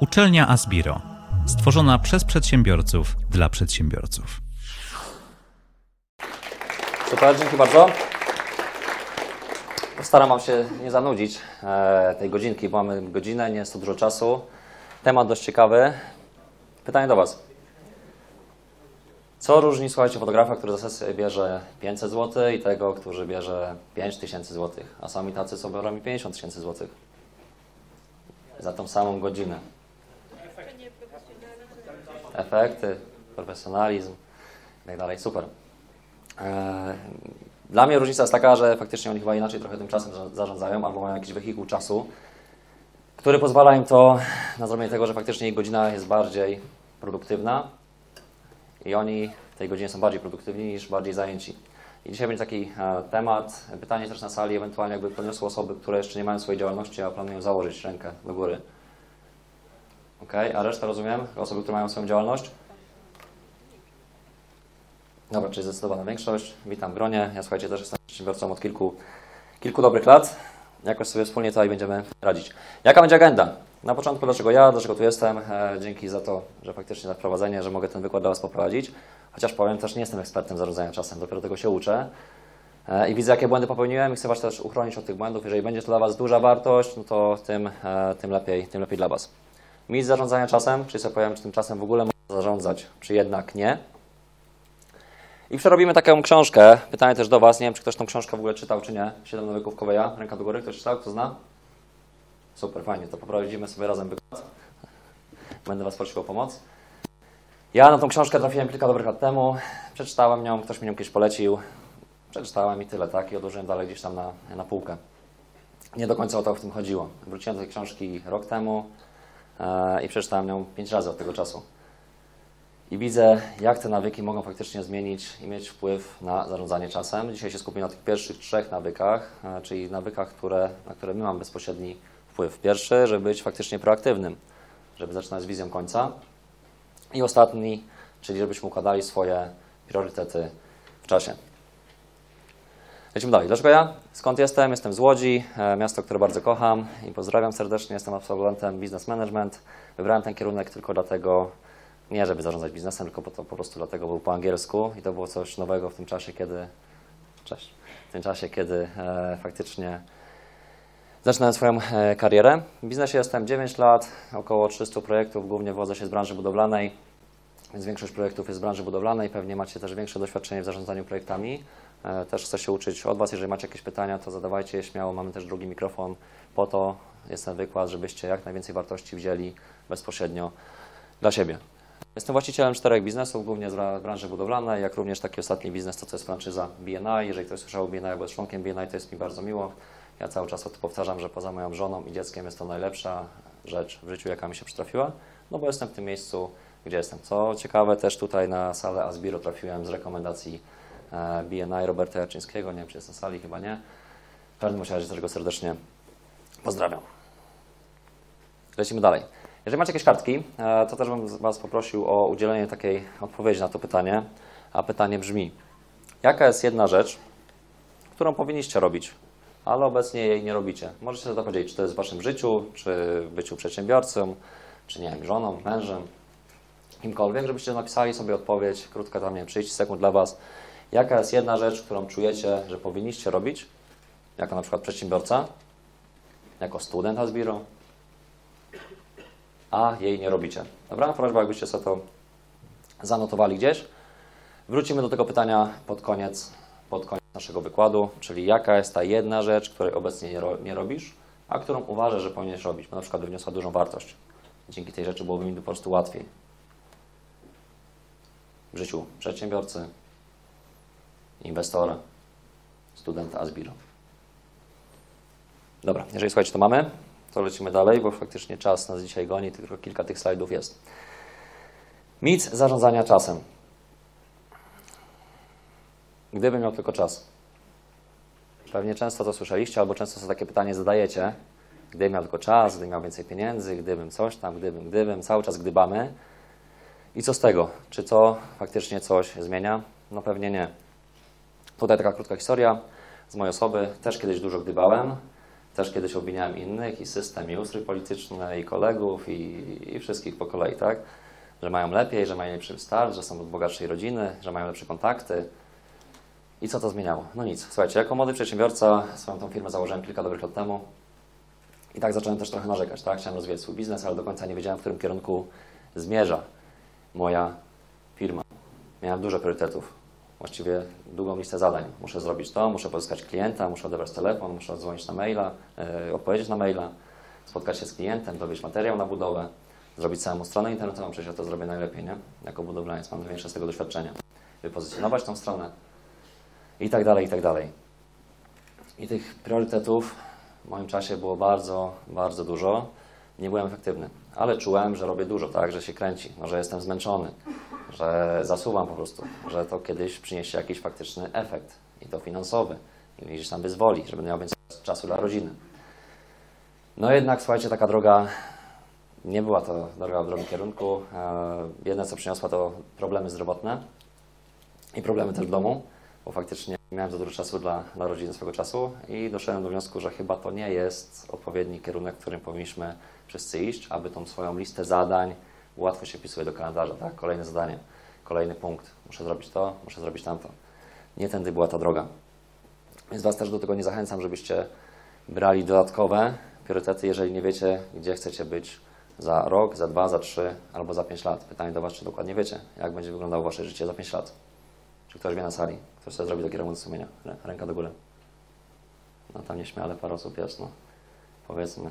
Uczelnia Asbiro. Stworzona przez przedsiębiorców dla przedsiębiorców. Super, dzięki bardzo. Postaram się nie zanudzić e, tej godzinki, bo mamy godzinę, nie jest to dużo czasu. Temat dość ciekawy. Pytanie do Was. Co różni, słuchajcie, fotografa, który za sesję bierze 500 zł i tego, który bierze 5000 zł, a sami tacy, co biorą mi 50 tysięcy zł za tą samą godzinę. Efekty, profesjonalizm i tak dalej. Super. E, Dla mnie różnica jest taka, że faktycznie oni chyba inaczej trochę tym czasem za- zarządzają, albo mają jakiś wehikuł czasu, który pozwala im to na zrobienie tego, że faktycznie ich godzina jest bardziej produktywna i oni w tej godzinie są bardziej produktywni niż bardziej zajęci. I dzisiaj będzie taki e, temat, pytanie też na sali, ewentualnie jakby podniosły osoby, które jeszcze nie mają swojej działalności, a planują założyć rękę do góry. Ok, a reszta rozumiem? Osoby, które mają swoją działalność? Dobra, czyli zdecydowana większość. Witam w gronie. Ja słuchajcie, też jestem przedsiębiorcą od kilku, kilku dobrych lat. Jakoś sobie wspólnie tutaj będziemy radzić. Jaka będzie agenda? Na początku, dlaczego ja, dlaczego tu jestem? E, dzięki za to, że faktycznie za wprowadzenie, że mogę ten wykład dla Was poprowadzić. Chociaż powiem, też nie jestem ekspertem zarządzania czasem, dopiero tego się uczę. E, I widzę, jakie błędy popełniłem i chcę Was też uchronić od tych błędów. Jeżeli będzie to dla Was duża wartość, no to tym, e, tym, lepiej, tym lepiej dla Was. Mit zarządzania czasem, czyli sobie powiem, czy tym czasem w ogóle można zarządzać, czy jednak nie. I przerobimy taką książkę. Pytanie też do Was. Nie wiem, czy ktoś tą książkę w ogóle czytał, czy nie. Siedem nawyków Koweja. Ręka do góry. Ktoś czytał? Kto zna? Super, fajnie. To poprowadzimy sobie razem wykład. Będę Was prosił o pomoc. Ja na tą książkę trafiłem kilka dobrych lat temu. Przeczytałem ją, ktoś mi ją kiedyś polecił. Przeczytałem i tyle, tak? I odłożyłem dalej gdzieś tam na, na półkę. Nie do końca o to w tym chodziło. Wróciłem do tej książki rok temu i przeczytałem ją pięć razy od tego czasu i widzę, jak te nawyki mogą faktycznie zmienić i mieć wpływ na zarządzanie czasem. Dzisiaj się skupię na tych pierwszych trzech nawykach, e, czyli nawykach, które, na które my mamy bezpośredni wpływ. Pierwszy, żeby być faktycznie proaktywnym, żeby zaczynać z wizją końca. I ostatni, czyli żebyśmy układali swoje priorytety w czasie. Lecimy dalej. Dlaczego ja? Skąd jestem? Jestem z Łodzi, e, miasto, które bardzo kocham i pozdrawiam serdecznie. Jestem absolwentem business management. Wybrałem ten kierunek tylko dlatego, nie żeby zarządzać biznesem, tylko po, to, po prostu dlatego był po angielsku i to było coś nowego w tym czasie, kiedy. Cześć. W tym czasie, kiedy e, faktycznie zaczynałem swoją e, karierę. W biznesie jestem 9 lat, około 300 projektów, głównie wodzę się z branży budowlanej, więc większość projektów jest z branży budowlanej. Pewnie macie też większe doświadczenie w zarządzaniu projektami. E, też chcę się uczyć od Was. Jeżeli macie jakieś pytania, to zadawajcie je śmiało. Mamy też drugi mikrofon. Po to jest ten wykład, żebyście jak najwięcej wartości wzięli bezpośrednio dla siebie. Jestem właścicielem czterech biznesów, głównie z bra- branży budowlanej, jak również taki ostatni biznes, to co jest franczyza BNI. Jeżeli ktoś słyszał o BNI albo jest członkiem BNI, to jest mi bardzo miło. Ja cały czas o to powtarzam, że poza moją żoną i dzieckiem jest to najlepsza rzecz w życiu, jaka mi się przytrafiła, no bo jestem w tym miejscu, gdzie jestem. Co ciekawe, też tutaj na salę Asbiro trafiłem z rekomendacji BNI Roberta Jarczyńskiego, nie wiem czy jest na sali, chyba nie. W każdym razie też go serdecznie pozdrawiam. Lecimy dalej. Jeżeli macie jakieś kartki, e, to też bym Was poprosił o udzielenie takiej odpowiedzi na to pytanie. A pytanie brzmi: jaka jest jedna rzecz, którą powinniście robić, ale obecnie jej nie robicie? Możecie sobie to powiedzieć, czy to jest w Waszym życiu, czy w byciu przedsiębiorcą, czy nie wiem, żoną, mężem, kimkolwiek, żebyście napisali sobie odpowiedź, krótka tam, nie wiem, 30 sekund dla Was. Jaka jest jedna rzecz, którą czujecie, że powinniście robić, jako na przykład przedsiębiorca, jako student Asbiro, a jej nie robicie. Dobra? Prośba, jakbyście sobie to zanotowali gdzieś. Wrócimy do tego pytania pod koniec, pod koniec naszego wykładu, czyli jaka jest ta jedna rzecz, której obecnie nie, ro, nie robisz, a którą uważasz, że powinieneś robić, bo na przykład by wniosła dużą wartość. Dzięki tej rzeczy byłoby mi po prostu łatwiej. W życiu przedsiębiorcy, inwestora, studenta Asbiro. Dobra, jeżeli słuchajcie, to mamy, to lecimy dalej, bo faktycznie czas nas dzisiaj goni, tylko kilka tych slajdów jest. Mit zarządzania czasem. Gdybym miał tylko czas. Pewnie często to słyszeliście, albo często sobie takie pytanie zadajecie. Gdybym miał tylko czas, gdybym miał więcej pieniędzy, gdybym coś tam, gdybym, gdybym, cały czas gdybamy. I co z tego? Czy to faktycznie coś zmienia? No pewnie nie. Tutaj taka krótka historia z mojej osoby. Też kiedyś dużo gdybałem. Też kiedyś obwiniałem innych i system, i ustrój polityczny, i kolegów, i, i wszystkich po kolei, tak? Że mają lepiej, że mają lepszy start, że są od bogatszej rodziny, że mają lepsze kontakty. I co to zmieniało? No nic. Słuchajcie, jako młody przedsiębiorca swoją tą firmę założyłem kilka dobrych lat temu. I tak zacząłem też trochę narzekać, tak? Chciałem rozwijać swój biznes, ale do końca nie wiedziałem, w którym kierunku zmierza moja firma. Miałem dużo priorytetów. Właściwie długą listę zadań. Muszę zrobić to, muszę pozyskać klienta, muszę odebrać telefon, muszę odzwonić na maila, yy, odpowiedzieć na maila, spotkać się z klientem, dowieść materiał na budowę, zrobić samą stronę internetową, przecież ja to zrobię najlepiej, nie? Jako budowlaniec mam największe z tego doświadczenia. Wypozycjonować tą stronę i tak dalej, i tak dalej. I tych priorytetów w moim czasie było bardzo, bardzo dużo. Nie byłem efektywny, ale czułem, że robię dużo, tak, że się kręci, no, że jestem zmęczony, że zasuwam po prostu, że to kiedyś przyniesie jakiś faktyczny efekt i to finansowy i gdzieś tam wyzwoli, że będę miał więcej czasu dla rodziny. No jednak, słuchajcie, taka droga nie była to droga w dobrym kierunku. E, Jedne, co przyniosła, to problemy zdrowotne i problemy też w domu, bo faktycznie nie miałem za dużo czasu dla, dla rodziny swego czasu i doszedłem do wniosku, że chyba to nie jest odpowiedni kierunek, w którym powinniśmy wszyscy iść, aby tą swoją listę zadań łatwo się wpisuje do kalendarza, tak? Kolejne zadanie, kolejny punkt. Muszę zrobić to, muszę zrobić tamto. Nie tędy była ta droga. Więc Was też do tego nie zachęcam, żebyście brali dodatkowe priorytety, jeżeli nie wiecie, gdzie chcecie być za rok, za dwa, za trzy albo za pięć lat. Pytanie do Was, czy dokładnie wiecie, jak będzie wyglądało Wasze życie za pięć lat. Czy ktoś wie na sali? Ktoś sobie zrobi taki remont sumienia? Rę- Ręka do góry. No tam nieśmiale parę osób jest, no. Powiedzmy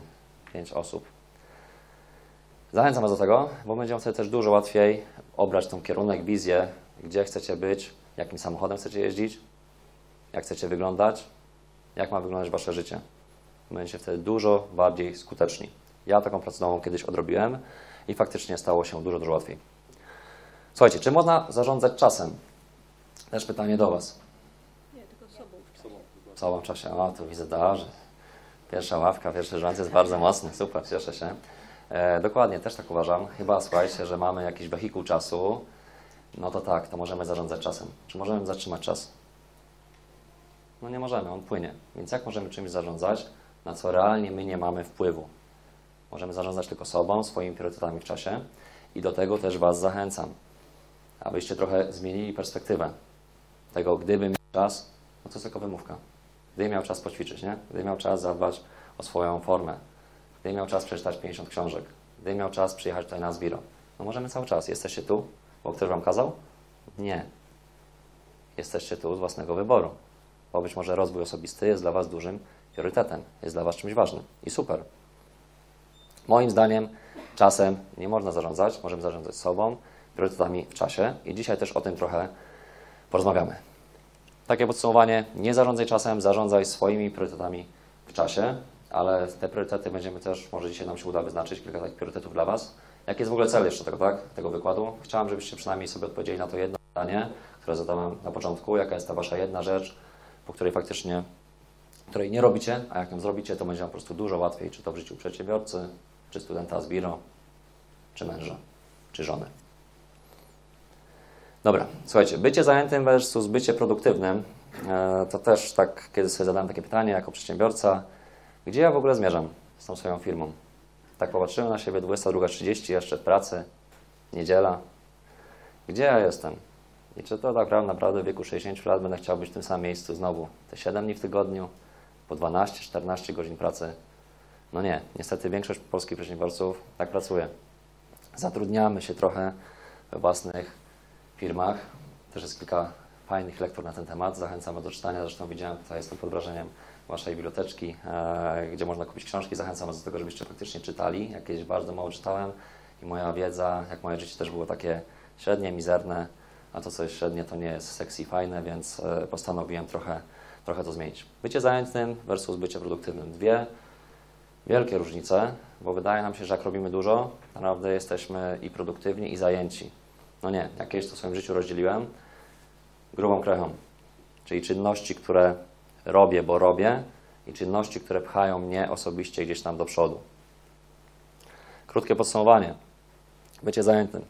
pięć osób. Zachęcam Was do tego, bo będzie Wam wtedy też dużo łatwiej obrać tą kierunek, wizję, gdzie chcecie być, jakim samochodem chcecie jeździć, jak chcecie wyglądać, jak ma wyglądać Wasze życie. Będziecie wtedy dużo bardziej skuteczni. Ja taką pracę domową kiedyś odrobiłem i faktycznie stało się dużo, dużo łatwiej. Słuchajcie, czy można zarządzać czasem? Też pytanie do Was. Nie, tylko sobą. W całym czasie. O, tu widzę darzy. Pierwsza ławka, pierwszy rząd jest bardzo mocny. Super, cieszę się. E, dokładnie, też tak uważam. Chyba słuchajcie, że mamy jakiś wehikuł czasu. No to tak, to możemy zarządzać czasem. Czy możemy zatrzymać czas? No nie możemy, on płynie. Więc jak możemy czymś zarządzać, na co realnie my nie mamy wpływu? Możemy zarządzać tylko sobą, swoimi priorytetami w czasie i do tego też Was zachęcam, abyście trochę zmienili perspektywę tego, gdybym miał czas, no to jest tylko wymówka. Gdybym miał czas poćwiczyć, nie? Gdybym miał czas zadbać o swoją formę, gdybym miał czas przeczytać 50 książek, gdybym miał czas przyjechać tutaj na Zbiro. No możemy cały czas. Jesteście tu, bo ktoś Wam kazał? Nie. Jesteście tu z własnego wyboru. Bo być może rozwój osobisty jest dla Was dużym priorytetem, jest dla Was czymś ważnym. I super. Moim zdaniem czasem nie można zarządzać, możemy zarządzać sobą, priorytetami w czasie i dzisiaj też o tym trochę porozmawiamy. Takie podsumowanie, nie zarządzaj czasem, zarządzaj swoimi priorytetami w czasie, ale te priorytety będziemy też, może dzisiaj nam się uda wyznaczyć kilka takich priorytetów dla Was. Jaki jest w ogóle cel jeszcze tego, tak, tego wykładu? Chciałem, żebyście przynajmniej sobie odpowiedzieli na to jedno pytanie, które zadałem na początku. Jaka jest ta Wasza jedna rzecz, po której faktycznie, której nie robicie, a jak ją zrobicie, to będzie Wam po prostu dużo łatwiej, czy to w życiu przedsiębiorcy, czy studenta z biro, czy męża, czy żony. Dobra, słuchajcie, bycie zajętym versus bycie produktywnym, e, to też tak, kiedy sobie zadałem takie pytanie jako przedsiębiorca, gdzie ja w ogóle zmierzam z tą swoją firmą? Tak popatrzyłem na siebie, 22.30 jeszcze pracy, niedziela. Gdzie ja jestem? I czy to tak naprawdę, w wieku 60 lat będę chciał być w tym samym miejscu znowu te 7 dni w tygodniu, po 12-14 godzin pracy? No nie, niestety większość polskich przedsiębiorców tak pracuje. Zatrudniamy się trochę we własnych firmach. Też jest kilka fajnych lektur na ten temat. Zachęcam do czytania. Zresztą widziałem, tutaj jestem pod wrażeniem Waszej biblioteczki, e, gdzie można kupić książki. Zachęcam Was do tego, żebyście faktycznie czytali. Jakieś bardzo mało czytałem i moja wiedza, jak moje życie też było takie średnie, mizerne, a to co jest średnie to nie jest sexy i fajne, więc e, postanowiłem trochę, trochę to zmienić. Bycie zajętym versus bycie produktywnym. Dwie wielkie różnice, bo wydaje nam się, że jak robimy dużo, naprawdę jesteśmy i produktywni, i zajęci. No nie, jak kiedyś to w swoim życiu rozdzieliłem grubą krechą, czyli czynności, które robię, bo robię i czynności, które pchają mnie osobiście gdzieś tam do przodu. Krótkie podsumowanie. Bycie zajętym.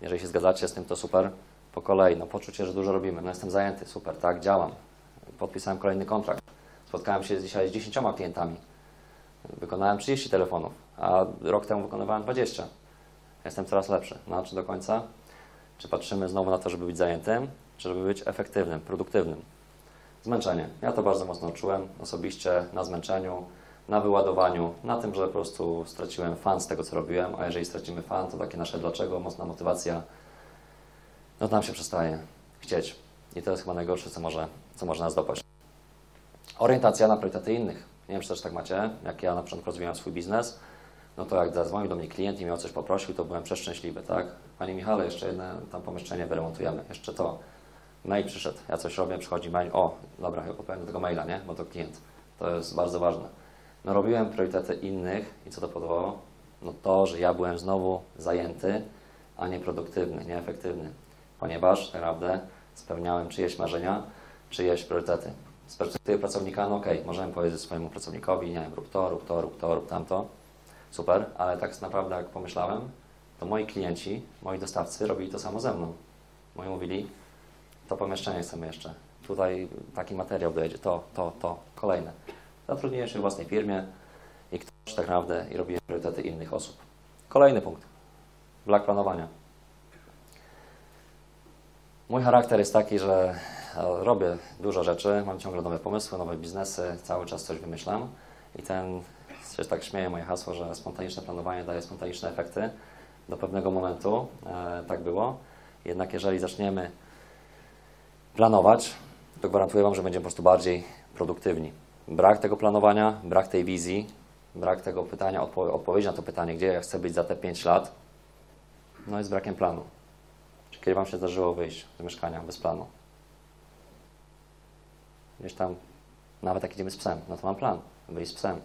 Jeżeli się zgadzacie z tym, to super. Po kolei, no poczucie, że dużo robimy. No jestem zajęty, super, tak, działam. Podpisałem kolejny kontrakt. Spotkałem się dzisiaj z 10 klientami. Wykonałem 30 telefonów, a rok temu wykonywałem 20. Jestem coraz lepszy. No, czy do końca? Czy patrzymy znowu na to, żeby być zajętym, czy żeby być efektywnym, produktywnym? Zmęczenie. Ja to bardzo mocno czułem osobiście na zmęczeniu, na wyładowaniu, na tym, że po prostu straciłem fan z tego, co robiłem, a jeżeli stracimy fan, to takie nasze dlaczego, mocna motywacja, no to nam się przestaje chcieć. I to jest chyba najgorsze, co może, co może nas dopaść. Orientacja na priorytety innych. Nie wiem, czy też tak macie. Jak ja na początku rozwijałem swój biznes, no to jak zadzwonił do mnie klient i miał coś poprosił, to byłem przeszczęśliwy, tak? Panie Michale, jeszcze jedno tam pomieszczenie wyremontujemy, jeszcze to. Mail przyszedł, ja coś robię, przychodzi mail, o, dobra, powiem do tego maila, nie? Bo to klient. To jest bardzo ważne. No robiłem priorytety innych i co to powodowało? No to, że ja byłem znowu zajęty, a nie produktywny, nieefektywny. Ponieważ naprawdę spełniałem czyjeś marzenia, czyjeś priorytety. Z perspektywy pracownika, no okej, możemy powiedzieć swojemu pracownikowi, nie wiem, rób to, rób to, rób to, rób tamto. Super, ale tak naprawdę jak pomyślałem, to moi klienci, moi dostawcy robili to samo ze mną. Moi mówili, to pomieszczenie chcemy jeszcze, tutaj taki materiał dojedzie, to, to, to, kolejne. Zatrudniłem się w własnej firmie i ktoś tak naprawdę i robiłem priorytety innych osób. Kolejny punkt. Brak planowania. Mój charakter jest taki, że e, robię dużo rzeczy, mam ciągle nowe pomysły, nowe biznesy, cały czas coś wymyślam i ten, się tak śmieję moje hasło, że spontaniczne planowanie daje spontaniczne efekty. Do pewnego momentu e, tak było. Jednak jeżeli zaczniemy planować, to gwarantuję Wam, że będziemy po prostu bardziej produktywni. Brak tego planowania, brak tej wizji, brak tego pytania, odpo odpowiedzi na to pytanie, gdzie ja chcę być za te 5 lat, no jest brakiem planu. Czy kiedy Wam się zdarzyło wyjść z mieszkania bez planu? Gdzieś tam, nawet jak idziemy z psem, no to mam plan, wyjść z psem.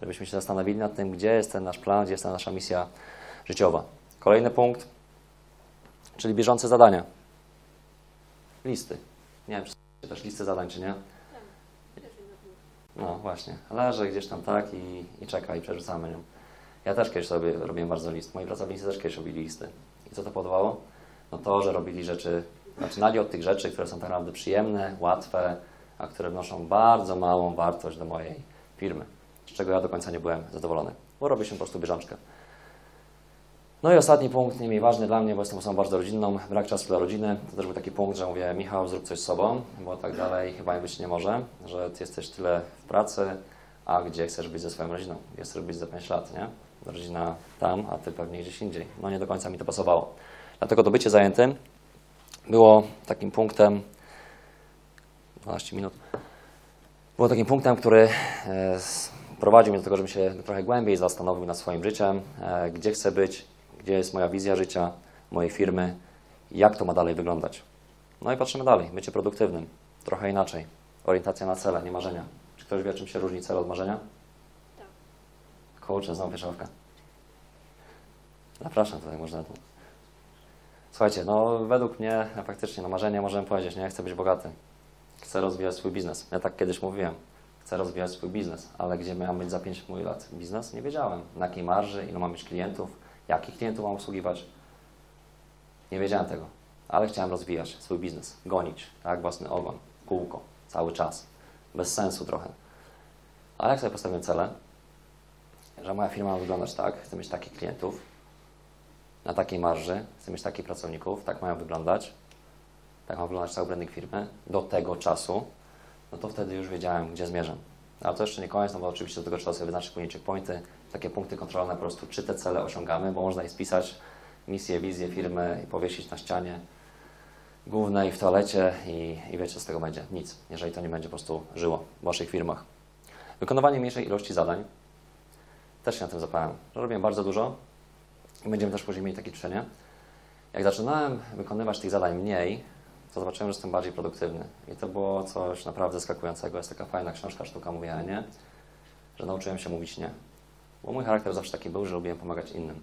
Żebyśmy się zastanowili nad tym, gdzie jest ten nasz plan, gdzie jest ta nasza misja życiowa. Kolejny punkt, czyli bieżące zadania. Listy. Nie wiem, czy też listy zadań, czy nie? No właśnie, leży gdzieś tam tak i, i czeka i przerzucamy nią. Ja też kiedyś sobie robiłem bardzo list. Moi pracownicy też kiedyś robili listy. I co to powodowało? No to, że robili rzeczy, zaczynali od tych rzeczy, które są tak naprawdę przyjemne, łatwe, a które wnoszą bardzo małą wartość do mojej firmy. Z czego ja do końca nie byłem zadowolony, bo robię się po prostu bieżączkę. No i ostatni punkt, nie mniej ważny dla mnie, bo jestem osobą bardzo rodzinną, brak czasu dla rodziny. To też był taki punkt, że mówię, Michał, zrób coś z sobą, bo tak dalej chyba być nie może, że ty jesteś tyle w pracy, a gdzie chcesz być ze swoją rodziną? Chcesz być za 5 lat, nie? Rodzina tam, a ty pewnie gdzieś indziej. No nie do końca mi to pasowało. Dlatego to bycie zajętym było takim punktem, 12 minut, było takim punktem, który e, prowadził mnie do tego, żebym się trochę głębiej zastanowił nad swoim życiem, e, gdzie chcę być, gdzie jest moja wizja życia, mojej firmy, jak to ma dalej wyglądać. No i patrzymy dalej, bycie produktywnym, trochę inaczej, orientacja na cele, nie marzenia. Czy ktoś wie, czym się różni cel od marzenia? Tak. Kurczę, znowu pieszawka. Zapraszam tutaj, można tu. Słuchajcie, no według mnie no, faktycznie, no marzenie możemy powiedzieć, nie, chcę być bogaty. Chcę rozwijać swój biznes. Ja tak kiedyś mówiłem. Chcę rozwijać swój biznes, ale gdzie miałem być za 5 lat biznes? Nie wiedziałem. Na jakiej marży, ilu mam mieć klientów, jakich klientów mam obsługiwać. Nie wiedziałem tego, ale chciałem rozwijać swój biznes, gonić, tak, własny ogon, kółko, cały czas. Bez sensu trochę. Ale jak sobie postawiłem cele, że moja firma ma wyglądać tak, chcę mieć takich klientów, na takiej marży, chcę mieć takich pracowników, tak mają wyglądać, tak ma wyglądać cały branding firmy do tego czasu, no to wtedy już wiedziałem, gdzie zmierzam. Ale to jeszcze nie koniec, no bo oczywiście do tego trzeba sobie wyznaczyć później checkpointy, takie punkty kontrolne po prostu, czy te cele osiągamy, bo można je spisać, misję, wizję firmy i powiesić na ścianie głównej w toalecie i, i wiecie, z tego będzie? Nic, jeżeli to nie będzie po prostu żyło w Waszych firmach. Wykonywanie mniejszej ilości zadań. Też się na tym zapałem, robiłem bardzo dużo i będziemy też później mieli takie ćwiczenie. Jak zaczynałem wykonywać tych zadań mniej, to zobaczyłem, że jestem bardziej produktywny. I to było coś naprawdę zaskakującego. Jest taka fajna książka, sztuka mówienia nie, że nauczyłem się mówić nie. Bo mój charakter zawsze taki był, że lubiłem pomagać innym.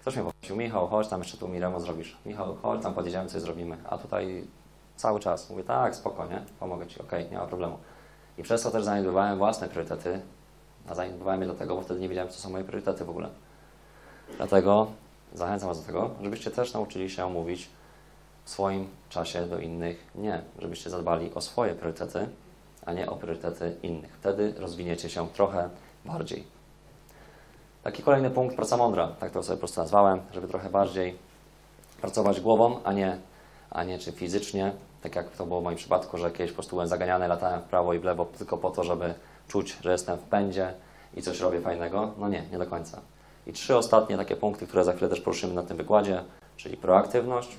Ktoś mnie poprosił, Michał, chodź tam jeszcze tu mi remont zrobisz. Michał, chodź tam podjedziemy, coś zrobimy. A tutaj cały czas mówię, tak, spokojnie, pomogę Ci, okej, nie ma problemu. I przez to też zaniedbywałem własne priorytety, a zaniedbywałem je dlatego, bo wtedy nie wiedziałem, co są moje priorytety w ogóle. Dlatego zachęcam Was do tego, żebyście też nauczyli się mówić w swoim czasie do innych nie, żebyście zadbali o swoje priorytety, a nie o priorytety innych. Wtedy rozwiniecie się trochę bardziej. Taki kolejny punkt, praca mądra, tak to sobie po prostu nazwałem, żeby trochę bardziej pracować głową, a nie, a nie czy fizycznie, tak jak to było w moim przypadku, że kiedyś po prostu byłem zaganiany, latałem w prawo i w lewo tylko po to, żeby czuć, że jestem w pędzie i coś robię fajnego. No nie, nie do końca. I trzy ostatnie takie punkty, które za chwilę też poruszymy na tym wykładzie, czyli proaktywność.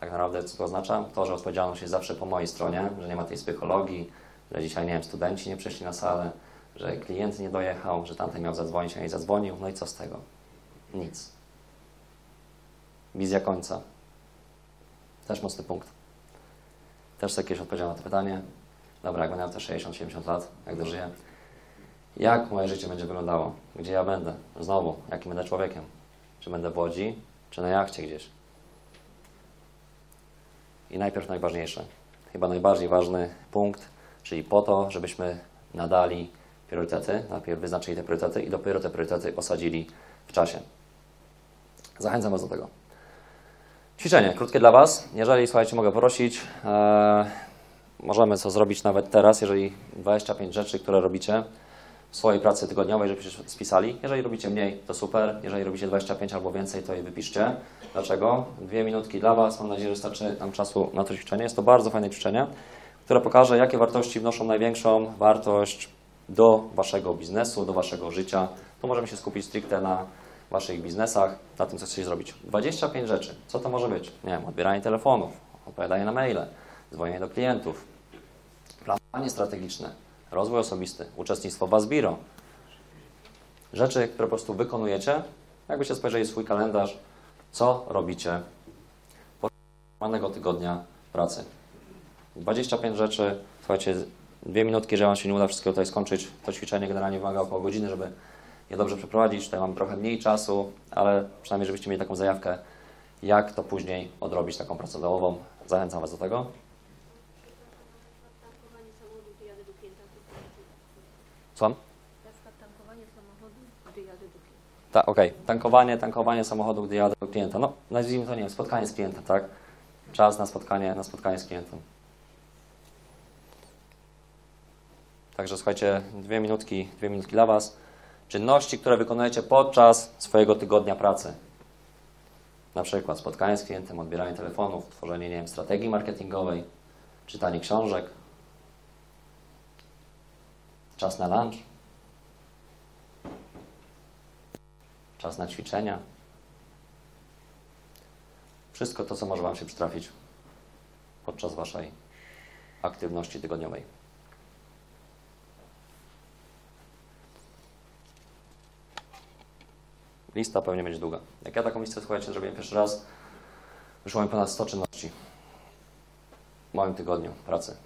Tak naprawdę co to oznacza? To, że odpowiedzialność jest zawsze po mojej stronie, że nie ma tej psychologii, że dzisiaj, nie wiem, studenci nie przyszli na salę, że klient nie dojechał, że tamten miał zadzwonić, a nie zadzwonił. No i co z tego? Nic. Wizja końca. Też mocny punkt. Też sobie kiedyś odpowiedziałem na to pytanie. Dobra, jak będę miał te 60-70 lat, jak dożyję, jak moje życie będzie wyglądało? Gdzie ja będę? Znowu, jakim będę człowiekiem? Czy będę w Łodzi, czy na jachcie gdzieś? I najpierw najważniejsze, chyba najbardziej ważny punkt, czyli po to, żebyśmy nadali priorytety, najpierw wyznaczyli te priorytety i dopiero te priorytety osadzili w czasie. Zachęcam Was do tego. Ćwiczenie krótkie dla Was. Jeżeli, słuchajcie, mogę prosić, e, możemy co zrobić nawet teraz, jeżeli 25 rzeczy, które robicie w swojej pracy tygodniowej, żebyście spisali. Jeżeli robicie mniej, to super. Jeżeli robicie 25 albo więcej, to je wypiszcie. Dlaczego? Dwie minutki dla Was. Mam nadzieję, że starczy nam czasu na to ćwiczenie. Jest to bardzo fajne ćwiczenie, które pokaże, jakie wartości wnoszą największą wartość do Waszego biznesu, do Waszego życia. Tu możemy się skupić stricte na Waszych biznesach, na tym, co chcecie zrobić. 25 rzeczy. Co to może być? Nie wiem, odbieranie telefonów, odpowiadanie na maile, dzwonienie do klientów, planowanie strategiczne, rozwój osobisty, uczestnictwo w Asbiro. Rzeczy, które po prostu wykonujecie, jakbyście spojrzeli swój kalendarz, co robicie podczas tygodnia pracy. 25 rzeczy, słuchajcie, dwie minutki, że Wam się nie uda wszystkiego tutaj skończyć. To ćwiczenie generalnie wymaga około godziny, żeby je dobrze przeprowadzić. Tutaj mam trochę mniej czasu, ale przynajmniej żebyście mieli taką zajawkę, jak to później odrobić taką pracę dołową. Zachęcam Was do tego. Klienta. Słucham? Na przykład tankowanie samochodu, gdy jadę do klienta. Ta, Okej, tankowanie, tankowanie samochodu, gdy jadę do klienta. No, nazwijmy to, nie wiem, spotkanie z klientem, tak? Czas na spotkanie, na spotkanie z klientem. Także słuchajcie, dwie minutki, dwie minutki dla Was. Czynności, które wykonujecie podczas swojego tygodnia pracy. Na przykład spotkanie z klientem, odbieranie telefonów, tworzenie, nie wiem, strategii marketingowej, czytanie książek, czas na lunch, czas na ćwiczenia. Wszystko to, co może Wam się przytrafić podczas Waszej aktywności tygodniowej. Lista pewnie będzie długa. Jak ja taką listę, słuchajcie, zrobiłem pierwszy raz, wyszło mi ponad 100 czynności w moim tygodniu pracy.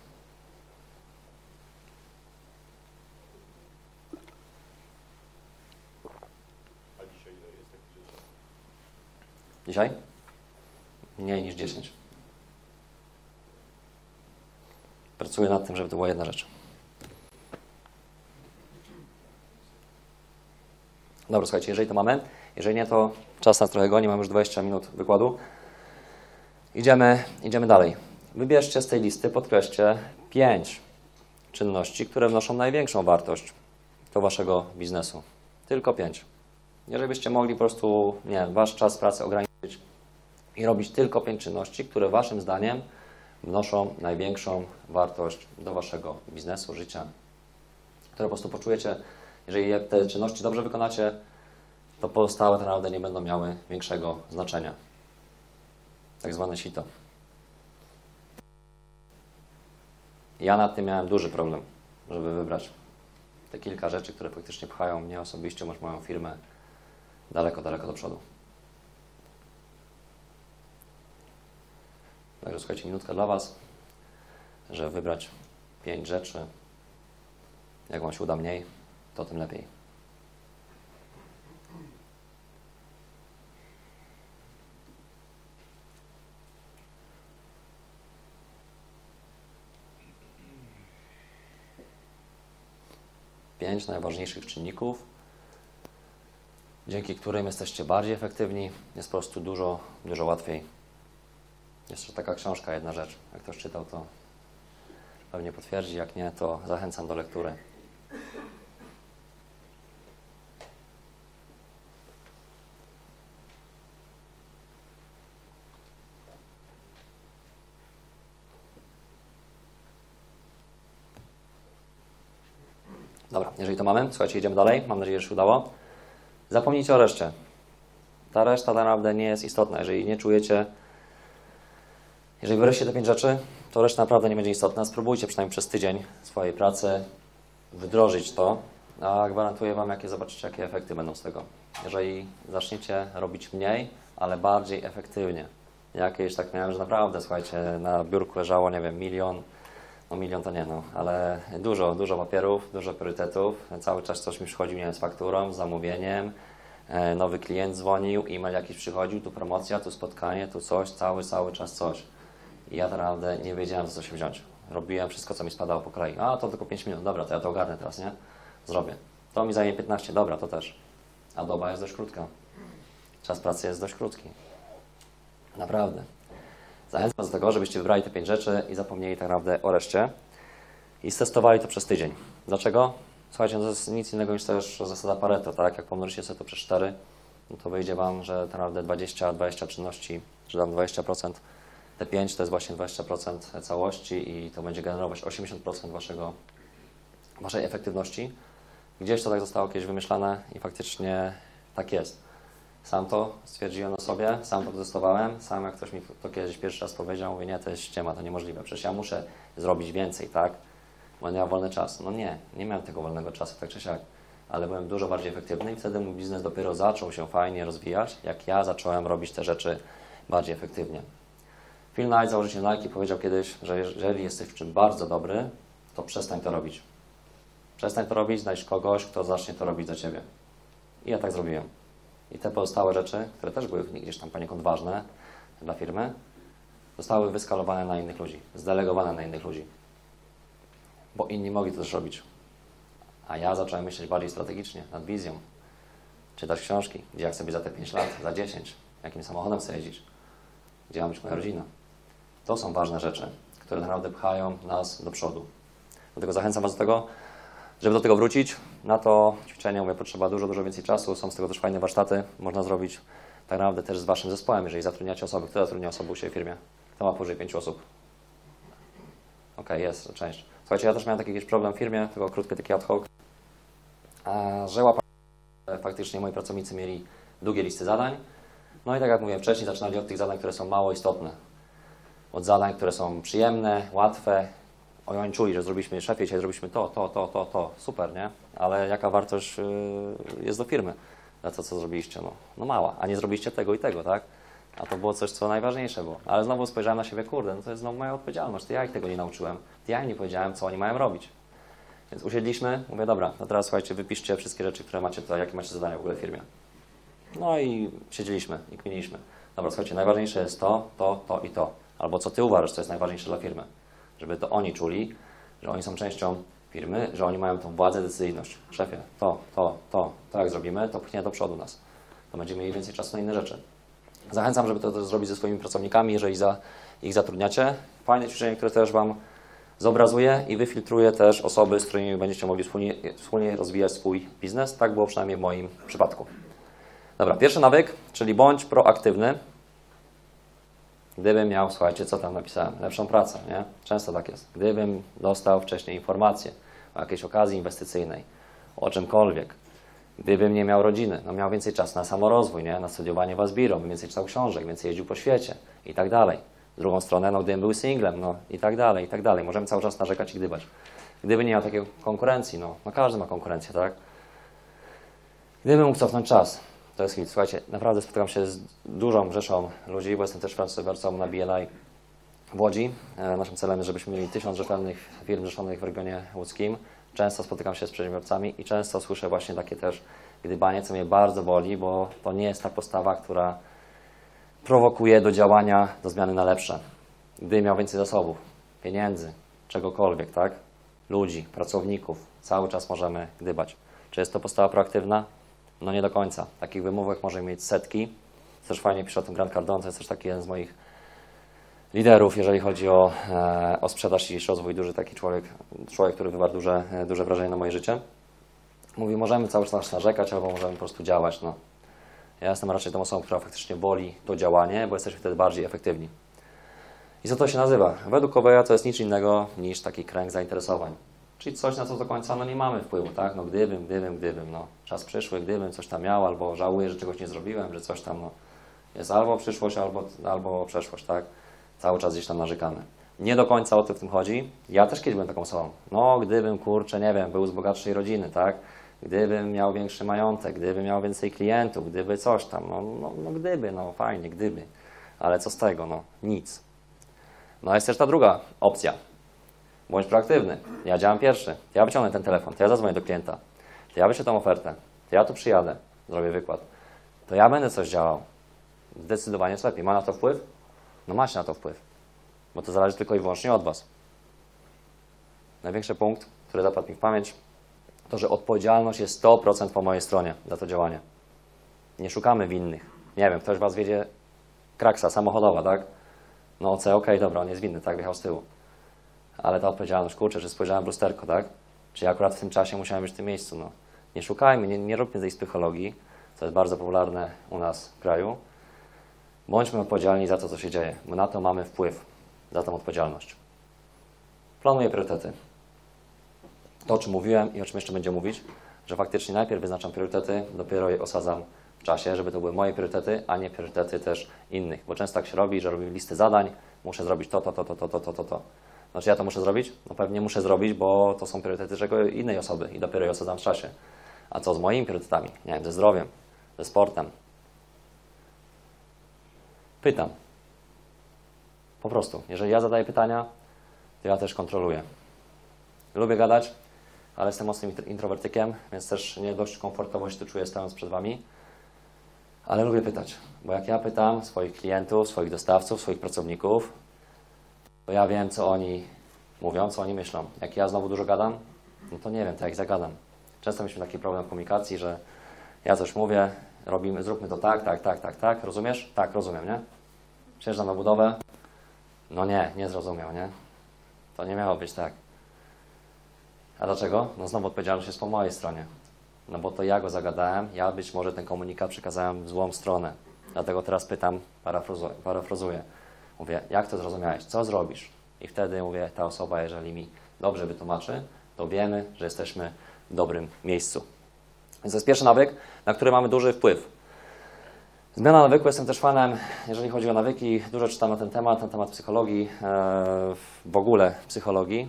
Dzisiaj? Mniej niż 10. Pracuję nad tym, żeby to była jedna rzecz. Dobra, słuchajcie, jeżeli to mamy, jeżeli nie, to czas nas trochę goni, mamy już 20 minut wykładu. Idziemy, idziemy dalej. Wybierzcie z tej listy, podkreślcie 5 czynności, które wnoszą największą wartość do Waszego biznesu. Tylko 5. Jeżeli byście mogli po prostu, nie Wasz czas pracy ograniczyć i robić tylko 5 czynności, które Waszym zdaniem wnoszą największą wartość do Waszego biznesu, życia, które po prostu poczujecie, jeżeli te czynności dobrze wykonacie, to pozostałe naprawdę nie będą miały większego znaczenia. Tak zwane sito. Ja nad tym miałem duży problem, żeby wybrać te kilka rzeczy, które faktycznie pchają mnie osobiście, bądź moją firmę daleko, daleko do przodu. Także słuchajcie, minutka dla Was, żeby wybrać pięć rzeczy. Jak Wam się uda mniej, to tym lepiej. Pięć najważniejszych czynników, dzięki którym jesteście bardziej efektywni, jest po prostu dużo, dużo łatwiej. Jeszcze taka książka, jedna rzecz. Jak ktoś czytał, to pewnie potwierdzi, jak nie, to zachęcam do lektury. Dobra, jeżeli to mamy, słuchajcie, idziemy dalej. Mam nadzieję, że się udało. Zapomnijcie o reszcie. Ta reszta tak naprawdę nie jest istotna. Jeżeli nie czujecie, jeżeli wyreszcie te pięć rzeczy, to reszta naprawdę nie będzie istotna. Spróbujcie przynajmniej przez tydzień swojej pracy wdrożyć to, a gwarantuję Wam, jakie zobaczycie, jakie efekty będą z tego. Jeżeli zaczniecie robić mniej, ale bardziej efektywnie. Jakieś tak miałem, że naprawdę, słuchajcie, na biurku leżało, nie wiem, milion, no milion to nie, no, ale dużo, dużo papierów, dużo priorytetów. Cały czas coś mi przychodzi, nie wiem, z fakturą, z zamówieniem, e, nowy klient dzwonił, e-mail jakiś przychodził, tu promocja, tu spotkanie, tu coś, cały, cały czas coś. I ja naprawdę nie wiedziałem, co się wziąć. Robiłem wszystko, co mi spadało po kolei. A, to tylko 5 minut, dobra, to ja to ogarnę teraz, nie? Zrobię. To mi zajmie 15, dobra, to też. A doba jest dość krótka. Czas pracy jest dość krótki. Naprawdę. Zachęcam do tego, żebyście wybrali te pięć rzeczy i zapomnieli tak naprawdę o reszcie i stestowali to przez tydzień. Dlaczego? Słuchajcie, no to jest nic innego niż też zasada Pareto, tak? Jak pomnożycie sobie to przez 4, no to wyjdzie Wam, że tak naprawdę 20-20 czynności, czy tam 20%, te 5 to jest właśnie 20% całości i to będzie generować 80% waszego, Waszej efektywności. Gdzieś to tak zostało kiedyś wymyślane i faktycznie tak jest. Sam to stwierdziłem na sobie, sam to testowałem, sam jak ktoś mi to kiedyś pierwszy raz powiedział, mówię, nie, to jest ściema, to niemożliwe, przecież ja muszę zrobić więcej, tak? Bo nie mam wolny czas. No nie, nie miałem tego wolnego czasu, tak czy siak, ale byłem dużo bardziej efektywny i wtedy mój biznes dopiero zaczął się fajnie rozwijać, jak ja zacząłem robić te rzeczy bardziej efektywnie. Phil Knight, założyciel Nike, powiedział kiedyś, że jeżeli jesteś w czym bardzo dobry, to przestań to robić. Przestań to robić, znajdź kogoś, kto zacznie to robić za Ciebie. I ja tak zrobiłem. I te pozostałe rzeczy, które też były gdzieś tam poniekąd ważne dla firmy, zostały wyskalowane na innych ludzi, zdelegowane na innych ludzi. Bo inni mogli to też robić. A ja zacząłem myśleć bardziej strategicznie, nad wizją. Czytać książki, gdzie jak sobie za te 5 lat, za 10, jakim samochodem chcę jeździć, gdzie ma być moja rodzina. To są ważne rzeczy, które naprawdę pchają nas do przodu. Dlatego zachęcam Was do tego, żeby do tego wrócić, na to ćwiczenie mówię, potrzeba dużo, dużo więcej czasu. Są z tego też fajne warsztaty. Można zrobić tak naprawdę też z Waszym zespołem, jeżeli zatrudniacie osoby. Kto zatrudnia osoby u siebie w firmie? To ma powyżej 5 osób. Okej, jest część. Słuchajcie, ja też miałem taki jakiś problem w firmie, tylko krótki taki ad hoc, że łapa faktycznie moi pracownicy mieli długie listy zadań. No i tak jak mówiłem wcześniej, zaczynali od tych zadań, które są mało istotne. Od zadań, które są przyjemne, łatwe, oni czuli, że zrobiliśmy szefie, dzisiaj zrobiliśmy to, to, to, to, to, super, nie? Ale jaka wartość y, jest do firmy za to, co zrobiliście? No, no mała, a nie zrobiliście tego i tego, tak? A to było coś, co najważniejsze było. Ale znowu spojrzałem na siebie, kurde, no to jest znowu moja odpowiedzialność, to ja ich tego nie nauczyłem, to ja im nie powiedziałem, co oni mają robić. Więc usiedliśmy, mówię, dobra, no teraz słuchajcie, wypiszcie wszystkie rzeczy, które macie tutaj, jakie macie zadania w ogóle w firmie. No i siedzieliśmy i kminiliśmy. Dobra, słuchajcie, najważniejsze jest to, to, to i to. Albo co ty uważasz, co jest najważniejsze dla firmy żeby to oni czuli, że oni są częścią firmy, że oni mają tą władzę, decyzyjność. Szefie, to, to, to, to jak zrobimy, to pchnie do przodu nas. To będziemy mieli więcej czasu na inne rzeczy. Zachęcam, żeby to też zrobić ze swoimi pracownikami, jeżeli za, ich zatrudniacie. Fajne ćwiczenie, które też Wam zobrazuje i wyfiltruje też osoby, z którymi będziecie mogli wspólnie, wspólnie rozwijać swój biznes. Tak było przynajmniej w moim przypadku. Dobra, pierwszy nawyk, czyli bądź proaktywny. Gdybym miał, słuchajcie, co tam napisałem, lepszą pracę, nie? Często tak jest. Gdybym dostał wcześniej informacje o jakiejś okazji inwestycyjnej, o czymkolwiek, gdybym nie miał rodziny, no miał więcej czasu na samorozwój, nie? Na studiowanie w Asbiro, więcej czytał książek, więcej jeździł po świecie i tak dalej. Z drugą stronę, no gdybym był singlem, no i tak dalej, i tak dalej. Możemy cały czas narzekać i gdybać. Gdyby nie miał takiej konkurencji, no, no każdy ma konkurencję, tak? Gdybym mógł cofnąć czas, hit. Słuchajcie, naprawdę spotykam się z dużą rzeszą ludzi, bo jestem też pracodawcą na BNI w Łodzi. E, Naszym celem jest, żebyśmy mieli tysiąc rzetelnych firm rzeszonych w regionie łódzkim. Często spotykam się z przedsiębiorcami i często słyszę właśnie takie też gdybanie, co mnie bardzo boli, bo to nie jest ta postawa, która prowokuje do działania, do zmiany na lepsze. Gdy miał więcej zasobów, pieniędzy, czegokolwiek, tak? Ludzi, pracowników, cały czas możemy gdybać. Czy jest to postawa proaktywna? No nie do końca. Takich wymówek może mieć setki. Też fajnie pisze o tym Grant Cardone, to jest też taki jeden z moich liderów, jeżeli chodzi o, e, o sprzedaż i rozwój. Duży taki człowiek, człowiek, który wywarł duże, e, duże wrażenie na moje życie. Mówi, możemy cały czas narzekać, albo możemy po prostu działać. No. Ja jestem raczej tą osobą, która faktycznie boli to działanie, bo jesteśmy wtedy bardziej efektywni. I co to się nazywa? Według Koweja to jest nic innego niż taki kręg zainteresowań. Czyli coś, na co do końca no, nie mamy wpływu, tak? No gdybym, gdybym, gdybym, no. Czas przyszły, gdybym coś tam miał, albo żałuję, że czegoś nie zrobiłem, że coś tam, no. Jest albo przyszłość, albo, albo przeszłość, tak? Cały czas gdzieś tam narzekamy. Nie do końca o to w tym chodzi. Ja też kiedyś byłem taką osobą. No, gdybym, kurczę, nie wiem, był z bogatszej rodziny, tak? Gdybym miał większy majątek, gdybym miał więcej klientów, gdyby coś tam, no, no, no gdyby, no fajnie, gdyby. Ale co z tego, no, nic. No jest też ta druga opcja. Bądź proaktywny. Ja działam pierwszy. Ja wyciągnę ten telefon, to ja zadzwonię do klienta. To ja wyślę tą ofertę. To ja tu przyjadę, zrobię wykład. To ja będę coś działał. Zdecydowanie jest lepiej. Ma na to wpływ? No macie na to wpływ. Bo to zależy tylko i wyłącznie od Was. Największy punkt, który zapadł mi w pamięć, to, że odpowiedzialność jest 100% po mojej stronie za to działanie. Nie szukamy winnych. Nie wiem, ktoś Was wiedzie kraksa samochodowa, tak? No OC, okej, dobra, on jest winny, tak, wjechał z tyłu ale ta odpowiedzialność, kurczę, że spojrzałem w lusterko, tak? Czy ja akurat w tym czasie musiałem być w tym miejscu, no. Nie szukajmy, nie, nie róbmy tej psychologii, co jest bardzo popularne u nas w kraju. Bądźmy odpowiedzialni za to, co się dzieje, bo na to mamy wpływ, za tą odpowiedzialność. Planuję priorytety. To, o czym mówiłem i o czym jeszcze będę mówić, że faktycznie najpierw wyznaczam priorytety, dopiero je osadzam w czasie, żeby to były moje priorytety, a nie priorytety też innych. Bo często tak się robi, że robimy listy zadań, muszę zrobić to, to, to, to, to, to, to, to. Znaczy ja to muszę zrobić? No pewnie muszę zrobić, bo to są priorytety czego innej osoby i dopiero je osadzam w czasie. A co z moimi priorytetami? Nie wiem, ze zdrowiem, ze sportem. Pytam. Po prostu. Jeżeli ja zadaję pytania, to ja też kontroluję. Lubię gadać, ale jestem mocnym intro- introwertykiem, więc też nie dość komfortowo się tu czuję stając przed Wami. Ale lubię pytać, bo jak ja pytam swoich klientów, swoich dostawców, swoich pracowników, to ja wiem, co oni mówią, co oni myślą. Jak ja znowu dużo gadam, no to nie wiem, to jak zagadam. Często mieliśmy taki problem w komunikacji, że ja coś mówię, robimy, zróbmy to tak, tak, tak, tak, tak, rozumiesz? Tak, rozumiem, nie? Przyjeżdżam na budowę, no nie, nie zrozumiał, nie? To nie miało być tak. A dlaczego? No znowu odpowiedzialność jest po mojej stronie. No bo to ja go zagadałem, ja być może ten komunikat przekazałem w złą stronę. Dlatego teraz pytam, parafrazuję. Mówię, jak to zrozumiałeś? Co zrobisz? I wtedy mówię, ta osoba, jeżeli mi dobrze wytłumaczy, to wiemy, że jesteśmy w dobrym miejscu. Więc to jest pierwszy nawyk, na który mamy duży wpływ. Zmiana nawyku, jestem też fanem, jeżeli chodzi o nawyki, dużo czytam na ten temat, na temat psychologii, e, w ogóle psychologii.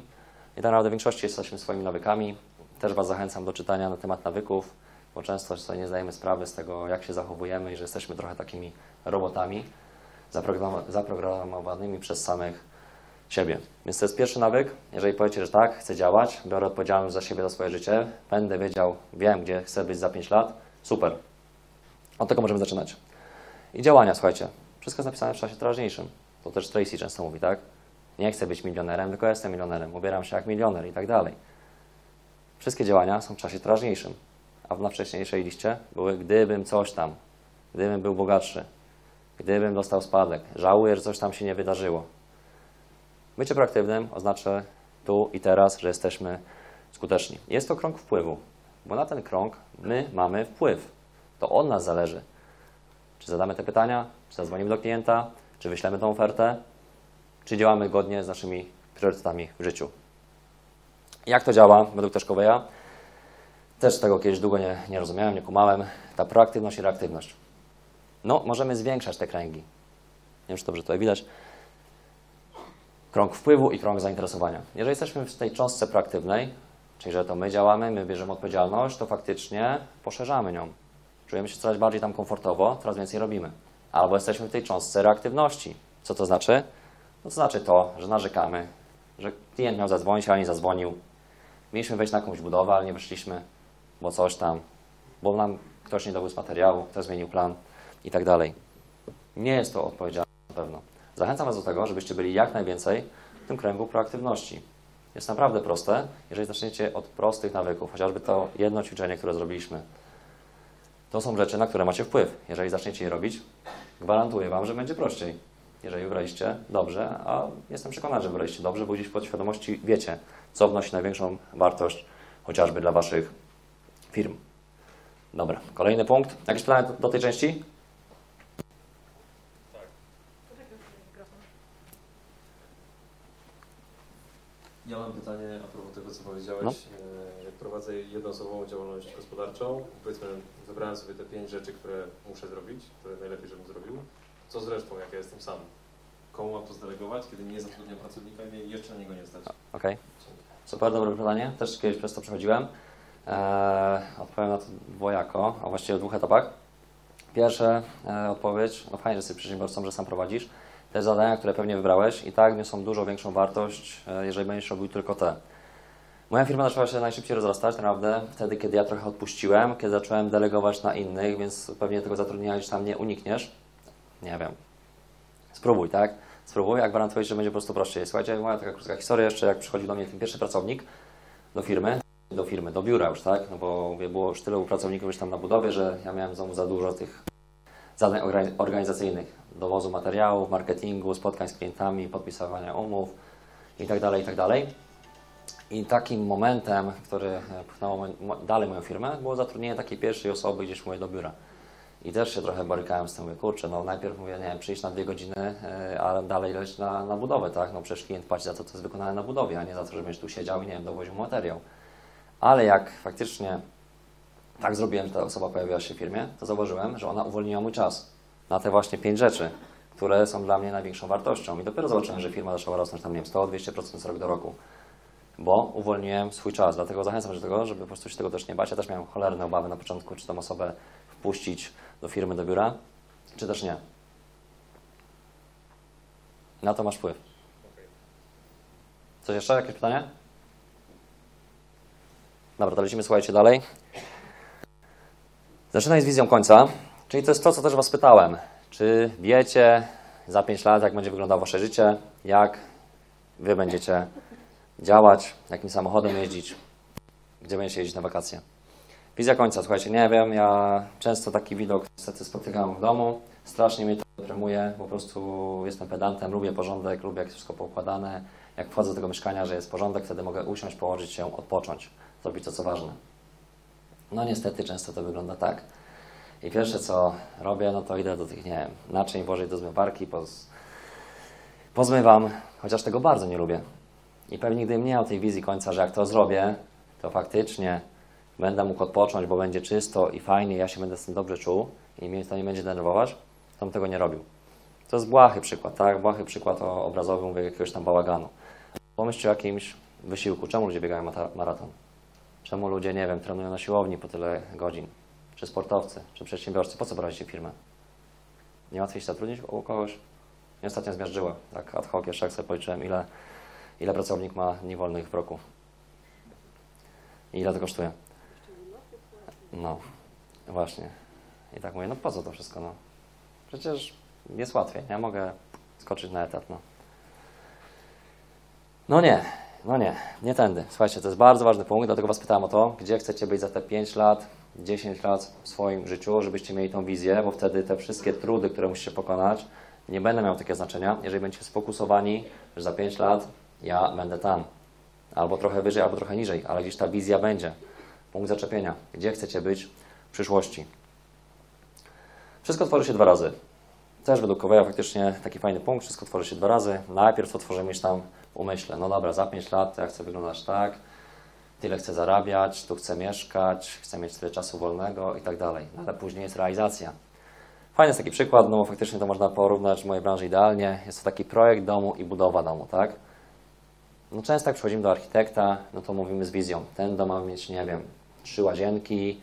I tak naprawdę w większości jesteśmy swoimi nawykami. Też Was zachęcam do czytania na temat nawyków, bo często sobie nie zdajemy sprawy z tego, jak się zachowujemy i że jesteśmy trochę takimi robotami zaprogramowanymi przez samych siebie. Więc to jest pierwszy nawyk. Jeżeli powiecie, że tak, chcę działać, biorę odpowiedzialność za siebie, za swoje życie, będę wiedział, wiem, gdzie chcę być za 5 lat, super. Od tego możemy zaczynać. I działania, słuchajcie. Wszystko jest napisane w czasie teraźniejszym. To też Tracy często mówi, tak? Nie chcę być milionerem, tylko jestem milionerem. Ubieram się jak milioner i tak dalej. Wszystkie działania są w czasie teraźniejszym. A na wcześniejszej liście były gdybym coś tam, gdybym był bogatszy, gdybym dostał spadek, żałuję, że coś tam się nie wydarzyło. Bycie proaktywnym oznacza tu i teraz, że jesteśmy skuteczni. Jest to krąg wpływu, bo na ten krąg my mamy wpływ. To od nas zależy. Czy zadamy te pytania, czy zadzwonimy do klienta, czy wyślemy tą ofertę, czy działamy godnie z naszymi priorytetami w życiu. Jak to działa według też? Też tego kiedyś długo nie, nie rozumiałem, nie kumałem. Ta proaktywność i reaktywność. No, możemy zwiększać te kręgi. Nie wiem, czy dobrze tutaj widać. Krąg wpływu i krąg zainteresowania. Jeżeli jesteśmy w tej cząstce proaktywnej, czyli że to my działamy, my bierzemy odpowiedzialność, to faktycznie poszerzamy nią. Czujemy się coraz bardziej tam komfortowo, coraz więcej robimy. Albo jesteśmy w tej cząstce reaktywności. Co to znaczy? No to znaczy to, że narzekamy, że klient miał zadzwonić, ale nie zadzwonił. Mieliśmy wejść na jakąś budowę, ale nie weszliśmy, bo coś tam, bo nam ktoś nie dowiózł materiału, ktoś zmienił plan i tak dalej. Nie jest to odpowiedzialne na pewno. Zachęcam Was do tego, żebyście byli jak najwięcej w tym kręgu proaktywności. Jest naprawdę proste, jeżeli zaczniecie od prostych nawyków, chociażby to jedno ćwiczenie, które zrobiliśmy. To są rzeczy, na które macie wpływ. Jeżeli zaczniecie je robić, gwarantuję Wam, że będzie prościej. Jeżeli wybraliście dobrze, a jestem przekonany, że wybraliście dobrze, bo gdzieś w podświadomości wiecie, co wnosi największą wartość chociażby dla Waszych firm. Dobra, kolejny punkt. Jakieś pytania do, do tej części? Ja mam pytanie a propos tego, co powiedziałeś. No. E, Jak prowadzę jednoosobową działalność gospodarczą, powiedzmy, wybrałem sobie te pięć rzeczy, które muszę zrobić, które najlepiej, żebym zrobił. Co z resztą, jak ja jestem sam? Komu mam to zdelegować, kiedy nie zatrudniam pracownika i jeszcze na niego nie stać? Okej. Super, dobre pytanie. Też kiedyś przez to przechodziłem. Eee, odpowiem na to dwojako, a właściwie w dwóch etapach. Pierwsze e, odpowiedź, no fajnie, że jesteś przedsiębiorcą, że sam prowadzisz. Te zadania, które pewnie wybrałeś i tak niosą dużo większą wartość, e, jeżeli będziesz robił tylko te. Moja firma zaczęła się najszybciej rozrastać, naprawdę wtedy, kiedy ja trochę odpuściłem, kiedy zacząłem delegować na innych, więc pewnie tego zatrudnienia gdzieś tam nie unikniesz. Nie wiem. Spróbuj, tak? Spróbuj, a gwarantuję, że będzie po prostu prościej. Słuchajcie, moja taka krótka historia jeszcze, jak przychodził do mnie ten pierwszy pracownik do firmy, do firmy, do biura już, tak? No bo było już tylu pracowników już tam na budowie, że ja miałem znowu za dużo tych zadań organi- organizacyjnych, dowozu materiałów, marketingu, spotkań z klientami, podpisywania umów i tak dalej, i tak. I takim momentem, który e, pchnął dalej moją firmę, było zatrudnienie takiej pierwszej osoby gdzieś mówię do biura. I też się trochę borykałem z tym, mówię, kurczę, no najpierw mówię, nie wiem, przyjść na dwie godziny, e, a dalej leć na, na budowę, tak? No przecież klient płaci za to, co jest wykonane na budowie, a nie za to, żebyś tu siedział i, nie wiem, dowoził materiał. Ale jak faktycznie tak zrobiłem, że ta osoba pojawiła się w firmie, to zauważyłem, że ona uwolniła mój czas na te właśnie pięć rzeczy, które są dla mnie największą wartością. I dopiero zobaczyłem, że firma zaczęła rosnąć tam, nie wiem, 100-200% z roku do roku, bo uwolniłem swój czas. Dlatego zachęcam do tego, żeby po prostu się tego też nie bać. Ja też miałem cholerne obawy na początku, czy tą osobę wpuścić do firmy, do biura, czy też nie. Na to masz wpływ. Coś jeszcze? Jakieś pytanie? Dobra, to lecimy, słuchajcie dalej. Zaczynaj z wizją końca, czyli to jest to, co też Was pytałem. Czy wiecie za 5 lat, jak będzie wyglądało Wasze życie, jak Wy będziecie działać, jakim samochodem jeździć, gdzie będziecie jeździć na wakacje. Wizja końca, słuchajcie, nie wiem, ja często taki widok niestety spotykam w domu, strasznie mnie to deprymuje, po prostu jestem pedantem, lubię porządek, lubię jak jest wszystko poukładane, jak wchodzę do tego mieszkania, że jest porządek, wtedy mogę usiąść, położyć się, odpocząć, zrobić to, co ważne. No niestety często to wygląda tak. I pierwsze, co robię, no to idę do tych, nie wiem, naczyń włożyć do zmywarki, poz... pozmywam, chociaż tego bardzo nie lubię. I pewnie gdybym nie miał tej wizji końca, że jak to zrobię, to faktycznie będę mógł odpocząć, bo będzie czysto i fajnie, ja się będę z tym dobrze czuł i mnie to nie będzie denerwować, to bym tego nie robił. To jest błahy przykład, tak? Błahy przykład obrazowy, mówię, jakiegoś tam bałaganu. Pomyślcie o jakimś wysiłku. Czemu ludzie biegają maraton? Czemu ludzie, nie wiem, trenują na siłowni po tyle godzin? Czy sportowcy, czy przedsiębiorcy? Po co prowadzicie firmę? Nie łatwiej się zatrudnić u kogoś? Mnie ostatnio zmiażdżyło, tak ad hoc, jeszcze jak sobie policzyłem, ile, ile pracownik ma dni wolnych w roku. I ile to kosztuje? No, właśnie. I tak mówię, no po co to wszystko, no? Przecież jest łatwiej, ja mogę skoczyć na etat, no. No nie, no nie, nie tędy. Słuchajcie, to jest bardzo ważny punkt, dlatego Was pytałem o to, gdzie chcecie być za te 5 lat, 10 lat w swoim życiu, żebyście mieli tą wizję, bo wtedy te wszystkie trudy, które musicie pokonać, nie będą miały takiego znaczenia, jeżeli będziecie sfokusowani, że za 5 lat ja będę tam. Albo trochę wyżej, albo trochę niżej, ale gdzieś ta wizja będzie. Punkt zaczepienia. Gdzie chcecie być w przyszłości? Wszystko tworzy się dwa razy. Też według Koweja faktycznie taki fajny punkt. Wszystko tworzy się dwa razy. Najpierw to tworzymy tam umyśle. No dobra, za 5 lat ja chcę wyglądać tak, tyle chcę zarabiać, tu chcę mieszkać, chcę mieć tyle czasu wolnego i tak dalej. No, ale później jest realizacja. Fajny jest taki przykład, no bo faktycznie to można porównać w mojej branży idealnie. Jest to taki projekt domu i budowa domu, tak? No często jak przychodzimy do architekta, no to mówimy z wizją. Ten dom ma mieć, nie wiem, trzy łazienki,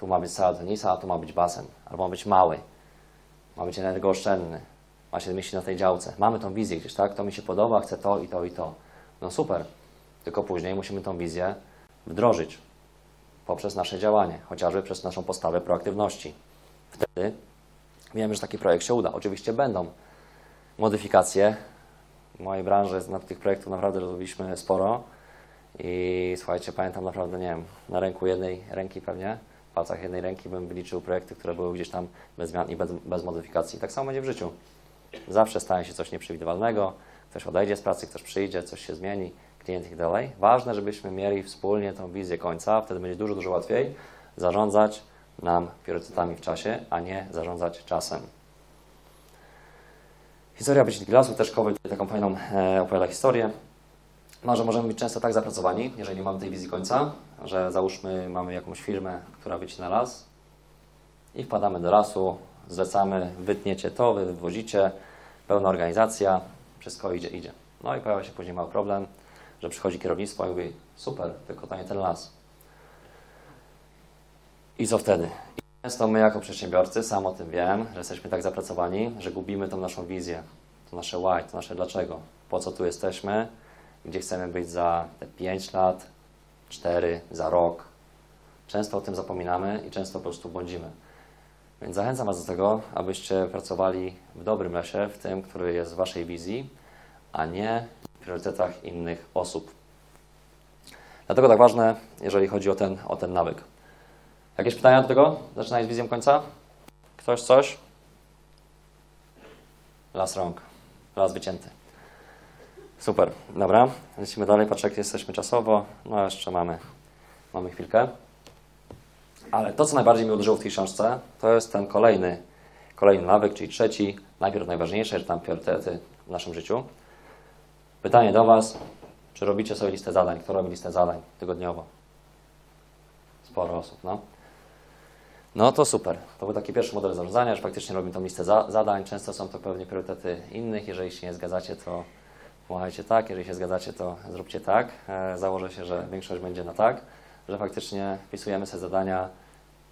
tu ma być sala tenisa, a tu ma być basen. Albo ma być mały, ma być energooszczędny, ma się mieścić na tej działce. Mamy tą wizję gdzieś, tak? To mi się podoba, chcę to i to i to. No super. Tylko później musimy tą wizję wdrożyć poprzez nasze działanie, chociażby przez naszą postawę proaktywności. Wtedy wiemy, że taki projekt się uda. Oczywiście będą modyfikacje, w mojej branży na tych projektów naprawdę robiliśmy sporo i słuchajcie, pamiętam naprawdę, nie wiem, na ręku jednej ręki pewnie, w palcach jednej ręki bym wyliczył projekty, które były gdzieś tam bez zmian i bez, bez modyfikacji. Tak samo będzie w życiu. Zawsze stanie się coś nieprzewidywalnego, ktoś odejdzie z pracy, ktoś przyjdzie, coś się zmieni, klient i tak dalej. Ważne, żebyśmy mieli wspólnie tą wizję końca, wtedy będzie dużo, dużo łatwiej zarządzać nam priorytetami w czasie, a nie zarządzać czasem. Historia być glasu też Kowy taką fajną e, opowiada historię. Może możemy być często tak zapracowani, jeżeli nie mamy tej wizji końca, że załóżmy mamy jakąś firmę, która wycina las i wpadamy do lasu, zlecamy, wytniecie to, wy wywozicie, pełna organizacja, wszystko idzie, idzie. No i pojawia się później mały problem, że przychodzi kierownictwo i mówi super, tylko to nie ten las. I co wtedy? I często my jako przedsiębiorcy, sam o tym wiem, że jesteśmy tak zapracowani, że gubimy tą naszą wizję, to nasze why, to nasze dlaczego, po co tu jesteśmy, gdzie chcemy być za te 5 lat, 4, za rok. Często o tym zapominamy i często po prostu błądzimy. Więc zachęcam Was do tego, abyście pracowali w dobrym lesie, w tym, który jest w Waszej wizji, a nie w priorytetach innych osób. Dlatego tak ważne, jeżeli chodzi o ten, o ten nawyk. Jakieś pytania do tego? Zaczynając z wizją końca? Ktoś coś? Las rąk. Las wycięty. Super, dobra. Lecimy dalej, patrzę jak jesteśmy czasowo. No jeszcze mamy, mamy chwilkę. Ale to, co najbardziej mi uderzyło w tej książce, to jest ten kolejny, kolejny nawyk, czyli trzeci, najpierw najważniejsze, że tam priorytety w naszym życiu. Pytanie do Was, czy robicie sobie listę zadań? Kto robi listę zadań tygodniowo? Sporo osób, no. No to super. To był taki pierwszy model zarządzania, że faktycznie robimy tą listę za, zadań. Często są to pewnie priorytety innych. Jeżeli się nie zgadzacie, to pomachajcie tak. Jeżeli się zgadzacie, to zróbcie tak. E, założę się, że większość będzie na tak, że faktycznie wpisujemy sobie zadania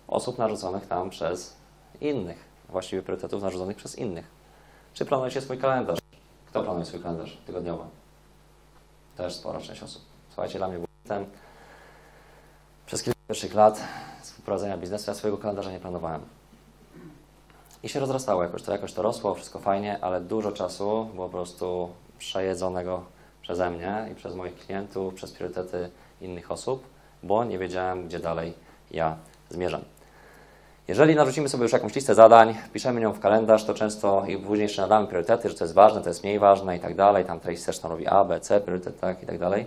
osób narzuconych nam przez innych. Właściwie priorytetów narzuconych przez innych. Czy planujecie swój kalendarz? Kto planuje swój kalendarz tygodniowy? Też spora część osób. Słuchajcie, dla mnie ten przez kilka pierwszych lat współprowadzenia biznesu ja swojego kalendarza nie planowałem. I się rozrastało jakoś to, jakoś to rosło, wszystko fajnie, ale dużo czasu było po prostu przejedzonego przeze mnie i przez moich klientów, przez priorytety innych osób, bo nie wiedziałem, gdzie dalej ja zmierzam. Jeżeli narzucimy sobie już jakąś listę zadań, piszemy ją w kalendarz, to często i później jeszcze nadamy priorytety, że to jest ważne, to jest mniej ważne i tak dalej. Tam treść też stanowi A, B, C, priorytet, tak i tak dalej.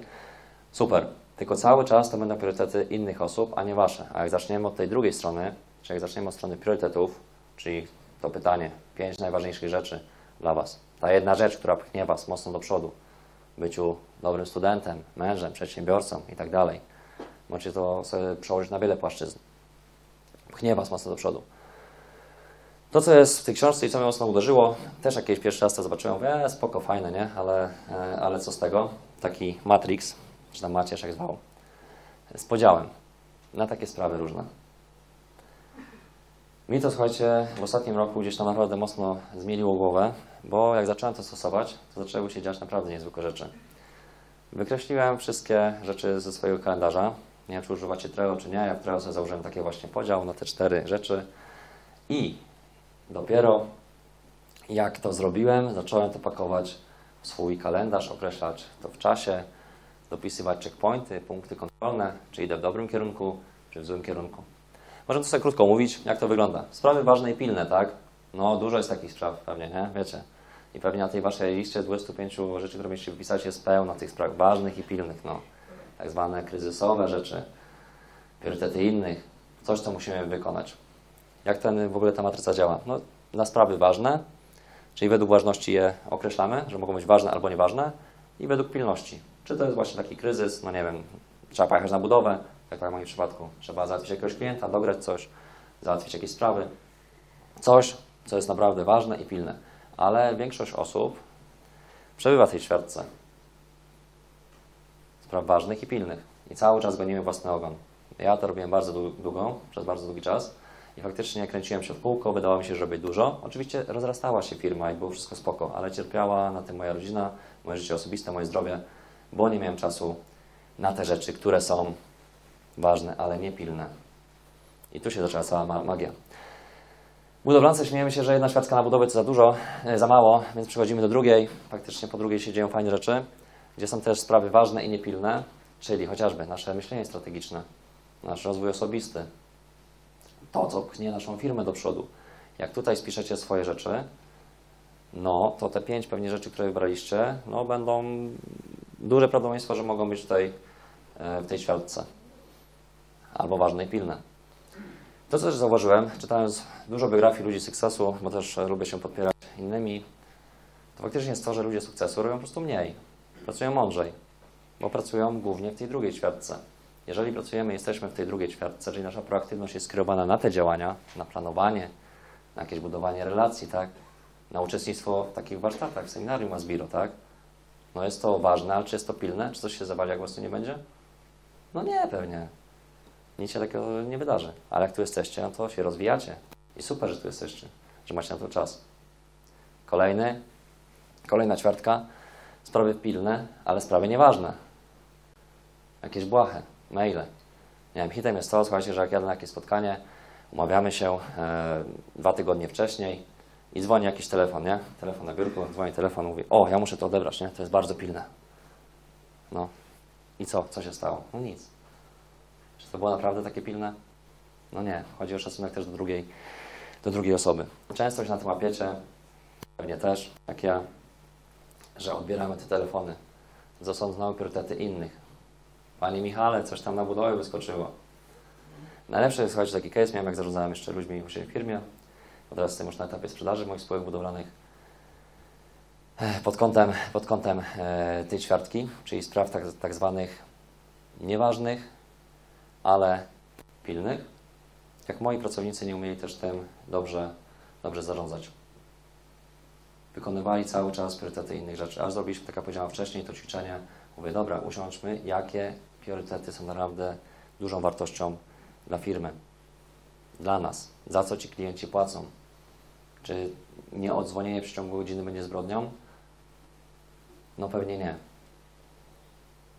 Super. Tylko cały czas to będą priorytety innych osób, a nie wasze. A jak zaczniemy od tej drugiej strony, czyli jak zaczniemy od strony priorytetów, czyli to pytanie, pięć najważniejszych rzeczy dla was. Ta jedna rzecz, która pchnie was mocno do przodu. Byciu dobrym studentem, mężem, przedsiębiorcą i tak dalej. Możecie to sobie przełożyć na wiele płaszczyzn. Pchnie was mocno do przodu. To, co jest w tej książce i co mnie mocno uderzyło, też jakieś pierwszy raz to zobaczyłem, mówię, e, spoko, fajne, nie? Ale, e, ale co z tego? Taki Matrix, czy tam Macierz jak zwał, z podziałem na takie sprawy różne. Mi to, słuchajcie, w ostatnim roku gdzieś tam naprawdę mocno zmieliło głowę, bo jak zacząłem to stosować, to zaczęły się dziać naprawdę niezwykłe rzeczy. Wykreśliłem wszystkie rzeczy ze swojego kalendarza. Nie wiem, czy używacie Trello, czy nie. Ja w Trello sobie założyłem taki właśnie podział na te cztery rzeczy. I dopiero jak to zrobiłem, zacząłem to pakować w swój kalendarz, określać to w czasie, dopisywać checkpointy, punkty kontrolne, czy idę w dobrym kierunku, czy w złym kierunku. Możemy to sobie krótko mówić, jak to wygląda. Sprawy ważne i pilne, tak? No, dużo jest takich spraw pewnie, nie? Wiecie. I pewnie na tej waszej liście 25 rzeczy, które mieliście wypisać, jest pełno tych spraw ważnych i pilnych, no. Tak zwane kryzysowe rzeczy, priorytety innych, coś, co musimy wykonać. Jak ten w ogóle ta matryca działa? No, na sprawy ważne, czyli według ważności je określamy, że mogą być ważne albo nieważne, i według pilności. Czy to jest właśnie taki kryzys, no nie wiem, trzeba pojechać na budowę, jak w moim przypadku, trzeba załatwić jakiegoś klienta, dograć coś, załatwić jakieś sprawy, coś, co jest naprawdę ważne i pilne. Ale większość osób przebywa w tej ćwiartce spraw ważnych i pilnych i cały czas gonimy własny ogon. Ja to robiłem bardzo długo, przez bardzo długi czas i faktycznie kręciłem się w kółko, wydawało mi się, że robię dużo. Oczywiście rozrastała się firma i było wszystko spoko, ale cierpiała na tym moja rodzina, moje życie osobiste, moje zdrowie, bo nie miałem czasu na te rzeczy, które są ważne, ale nie pilne. I tu się zaczęła cała ma magia. Budowlance śmiejemy się, że jedna świadka na budowie to za dużo, e, za mało, więc przechodzimy do drugiej. Faktycznie po drugiej się dzieją fajne rzeczy, gdzie są też sprawy ważne i niepilne, czyli chociażby nasze myślenie strategiczne, nasz rozwój osobisty, to, co pchnie naszą firmę do przodu. Jak tutaj spiszecie swoje rzeczy, no to te pięć pewnie rzeczy, które wybraliście, no będą duże prawdopodobieństwo, że mogą być tutaj e, w tej ćwiartce. Albo ważne i pilne. To, co też zauważyłem, czytając dużo biografii ludzi sukcesu, bo też lubię się podpierać innymi, to faktycznie jest to, że ludzie sukcesu robią po prostu mniej. Pracują mądrzej, bo pracują głównie w tej drugiej ćwiartce. Jeżeli pracujemy, jesteśmy w tej drugiej ćwiartce, czyli nasza proaktywność jest skierowana na te działania, na planowanie, na jakieś budowanie relacji, tak? Na uczestnictwo w takich warsztatach, w seminarium Asbiro, tak? No jest to ważne, ale czy jest to pilne? Czy coś się zawali, jak tu nie będzie? No nie, pewnie. Nic się takiego nie wydarzy. Ale jak tu jesteście, no to się rozwijacie. I super, że tu jesteście, że macie na to czas. Kolejny, kolejna ćwiartka. Sprawy pilne, ale sprawy nieważne. Jakieś błahe, maile. Nie wiem, hitem jest to, słuchajcie, że jak jadę na jakieś spotkanie, umawiamy się e, dwa tygodnie wcześniej i dzwoni jakiś telefon, nie? Telefon na biurku, dzwoni telefon, mówi, o, ja muszę to odebrać, nie? To jest bardzo pilne. No. I co? Co się stało? No nic. Czy to było naprawdę takie pilne? No nie. Chodzi o szacunek też do drugiej, do drugiej osoby. Często się na tym łapiecie, pewnie też, jak ja, że odbieramy te telefony ze sądu na priorytety innych. Panie Michale, coś tam na budowie wyskoczyło. Najlepsze jest, słuchajcie, taki case miałem, jak zarządzałem jeszcze ludźmi u siebie w firmie, bo teraz jestem już na etapie sprzedaży moich spółek budowlanych. Pod kątem, pod kątem e, tej ćwiartki, czyli spraw tak, tak zwanych nieważnych, ale pilnych, jak moi pracownicy nie umieli też tym dobrze, dobrze zarządzać. Wykonywali cały czas priorytety innych rzeczy, aż zrobiliśmy, tak jak powiedziałem wcześniej, to ćwiczenie. Mówię, dobra, usiądźmy, jakie priorytety są naprawdę dużą wartością dla firmy, dla nas, za co ci klienci płacą. Czy nieodzwonienie w przeciągu godziny będzie zbrodnią? No pewnie nie.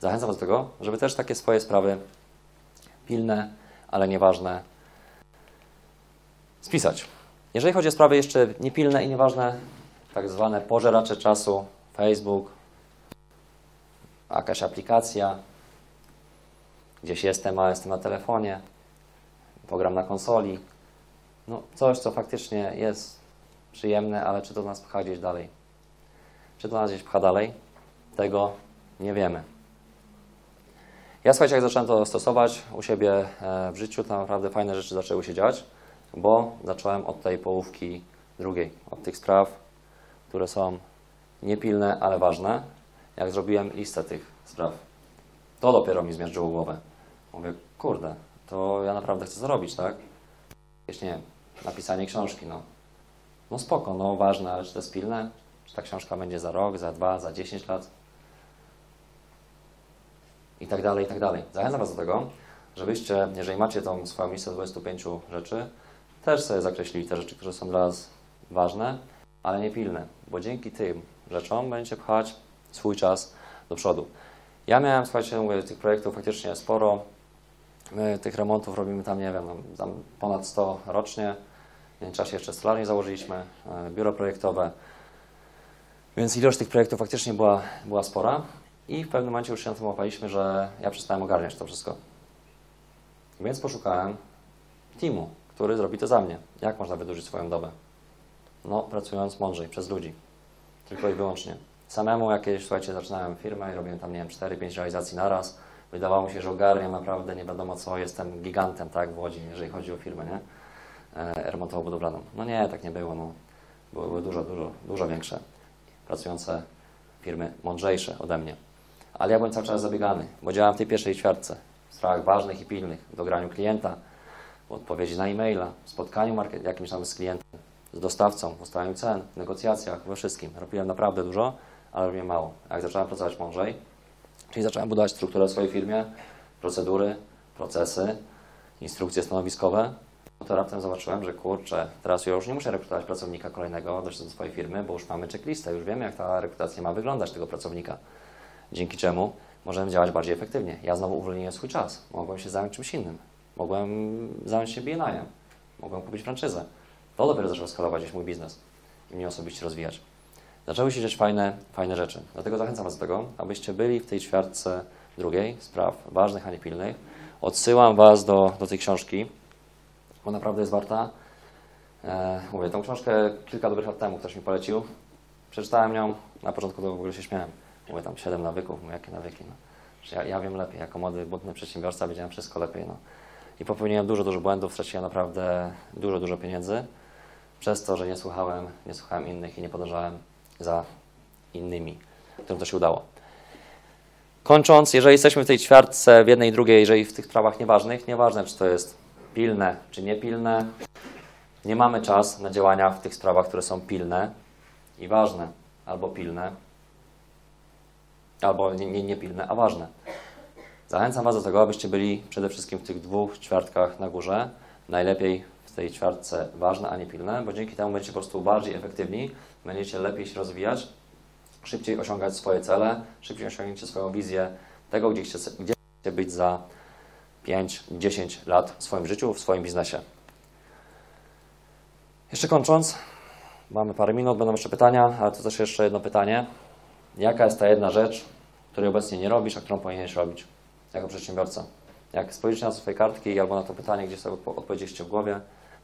Zachęcam do tego, żeby też takie swoje sprawy pilne, ale nieważne spisać. Jeżeli chodzi o sprawy jeszcze niepilne i nieważne, tak zwane pożeracze czasu, Facebook, jakaś aplikacja, gdzieś jestem, a jestem na telefonie, program na konsoli, no coś, co faktycznie jest przyjemne, ale czy to nas pcha gdzieś dalej? Czy to nas gdzieś pcha dalej? Tego nie wiemy. Ja słuchajcie, jak zacząłem to stosować u siebie e, w życiu, to naprawdę fajne rzeczy zaczęły się dziać, bo zacząłem od tej połówki drugiej, od tych spraw, które są niepilne, ale ważne. Jak zrobiłem listę tych spraw, to dopiero mi zmierzyło głowę. Mówię, kurde, to ja naprawdę chcę zrobić, tak? Jakieś, nie wiem, napisanie książki, no. No spoko, no ważne, ale czy to jest pilne? Czy ta książka będzie za rok, za dwa, za dziesięć lat? I tak dalej, i tak dalej. Zachęcam Was do tego, żebyście, jeżeli macie tą swoją listę 25 rzeczy, też sobie zakreślili te rzeczy, które są dla Was ważne, ale nie pilne, bo dzięki tym rzeczom będziecie pchać swój czas do przodu. Ja miałem, słuchajcie, mówię, tych projektów faktycznie sporo. My tych remontów robimy tam, nie wiem, tam ponad 100 rocznie. W międzyczasie jeszcze stolarnię założyliśmy, e, biuro projektowe. Więc ilość tych projektów faktycznie była, była spora. I w pewnym momencie już się na tym łapaliśmy, że ja przestałem ogarniać to wszystko. Więc poszukałem teamu, który zrobi to za mnie. Jak można wydłużyć swoją dobę? No, pracując mądrzej, przez ludzi. Tylko i wyłącznie. Samemu jakieś, słuchajcie, zaczynałem firmę i robiłem tam, nie wiem, 4-5 realizacji naraz. Wydawało mi się, że ogarniam naprawdę nie wiadomo co, jestem gigantem, tak, w Łodzi, jeżeli chodzi o firmę, nie? E, remontowo-budowlaną. No nie, tak nie było, no. Były, dużo, dużo, dużo większe. Pracujące firmy mądrzejsze ode mnie. Ale ja byłem cały czas zabiegany, bo działałem w tej pierwszej ćwiartce. W sprawach ważnych i pilnych, w dograniu klienta, w odpowiedzi na e-maila, w spotkaniu jakimś tam z klientem, z dostawcą, w ustalaniu cen, w negocjacjach, we wszystkim. Robiłem naprawdę dużo, ale robiłem mało. Jak zacząłem pracować mądrzej, czyli zacząłem budować strukturę w swojej firmie, procedury, procesy, instrukcje stanowiskowe, no to raptem zobaczyłem, że kurczę, teraz ja już nie muszę rekrutować pracownika kolejnego do swojej firmy, bo już mamy checklistę, już wiemy, jak ta rekrutacja ma wyglądać tego pracownika. Dzięki czemu możemy działać bardziej efektywnie. Ja znowu uwolniłem swój czas. Mogłem się zająć czymś innym. Mogłem zająć się BNI-em. Mogłem kupić franczyzę. To dopiero zaczął skalować gdzieś mój biznes i mnie osobiście rozwijać. Zaczęły się dziać fajne, fajne rzeczy. Dlatego zachęcam Was do tego, abyście byli w tej ćwiartce drugiej spraw ważnych, a nie pilnych. Odsyłam Was do, do tej książki, bo naprawdę jest warta. E, mówię, tą książkę kilka dobrych lat temu ktoś mi polecił. Przeczytałem ją, na początku to w ogóle się śmiałem. Mówię tam 7 nawyków, mówię, jakie nawyki, no. Ja, ja wiem lepiej, jako młody, butny przedsiębiorca wiedziałem wszystko lepiej, no. I popełniłem dużo, dużo błędów, straciłem naprawdę dużo, dużo pieniędzy przez to, że nie słuchałem, nie słuchałem innych i nie podążałem za innymi, którym to się udało. Kończąc, jeżeli jesteśmy w tej ćwiartce, w jednej i drugiej, jeżeli w tych sprawach nieważnych, nieważne czy to jest pilne, czy niepilne, nie mamy czas na działania w tych sprawach, które są pilne i ważne, albo pilne, albo nie, nie, niepilne, a ważne. Zachęcam Was do tego, abyście byli przede wszystkim w tych dwóch ćwiartkach na górze, najlepiej tej ćwiartce ważne, a nie pilne, bo dzięki temu będziecie po prostu bardziej efektywni, będziecie lepiej się rozwijać, szybciej osiągać swoje cele, szybciej osiągniecie swoją wizję tego, gdzie chcecie, gdzie chcecie być za 5-10 lat w swoim życiu, w swoim biznesie. Jeszcze kończąc, mamy parę minut, będą jeszcze pytania, ale to też jeszcze jedno pytanie. Jaka jest ta jedna rzecz, której obecnie nie robisz, a którą powinieneś robić jako przedsiębiorca? Jak spojrzycie na swoje kartki albo na to pytanie, gdzie sobie odpo- odpowiedzieliście w głowie,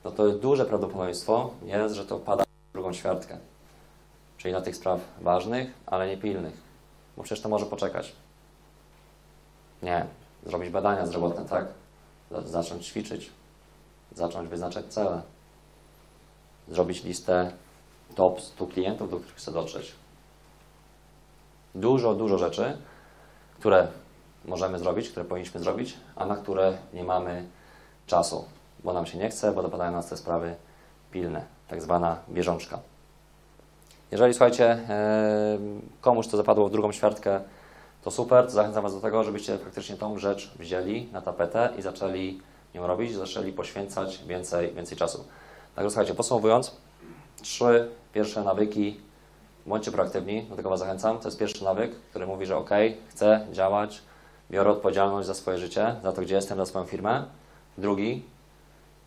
no to duże prawdopodobieństwo jest, że to pada w drugą ćwiartkę. Czyli na tych spraw ważnych, ale nie pilnych. Bo przecież to może poczekać. Nie. Zrobić badania zdrowotne, tak? Za- Zacząć ćwiczyć. Zacząć wyznaczać cele. Zrobić listę top 100 klientów, do których chcę dotrzeć. Dużo, dużo rzeczy, które możemy zrobić, które powinniśmy zrobić, a na które nie mamy czasu, bo nam się nie chce, bo dopadają nas te sprawy pilne, tak zwana bieżączka. Jeżeli słuchajcie, e, komuś to zapadło w drugą ćwiartkę, to super, to zachęcam Was do tego, żebyście faktycznie tą rzecz wzięli na tapetę i zaczęli ją robić, zaczęli poświęcać więcej, więcej czasu. Także słuchajcie, podsumowując, trzy pierwsze nawyki, bądźcie proaktywni, do tego Was zachęcam. To jest pierwszy nawyk, który mówi, że ok, chcę działać, biorę odpowiedzialność za swoje życie, za to, gdzie jestem, za swoją firmę. Drugi,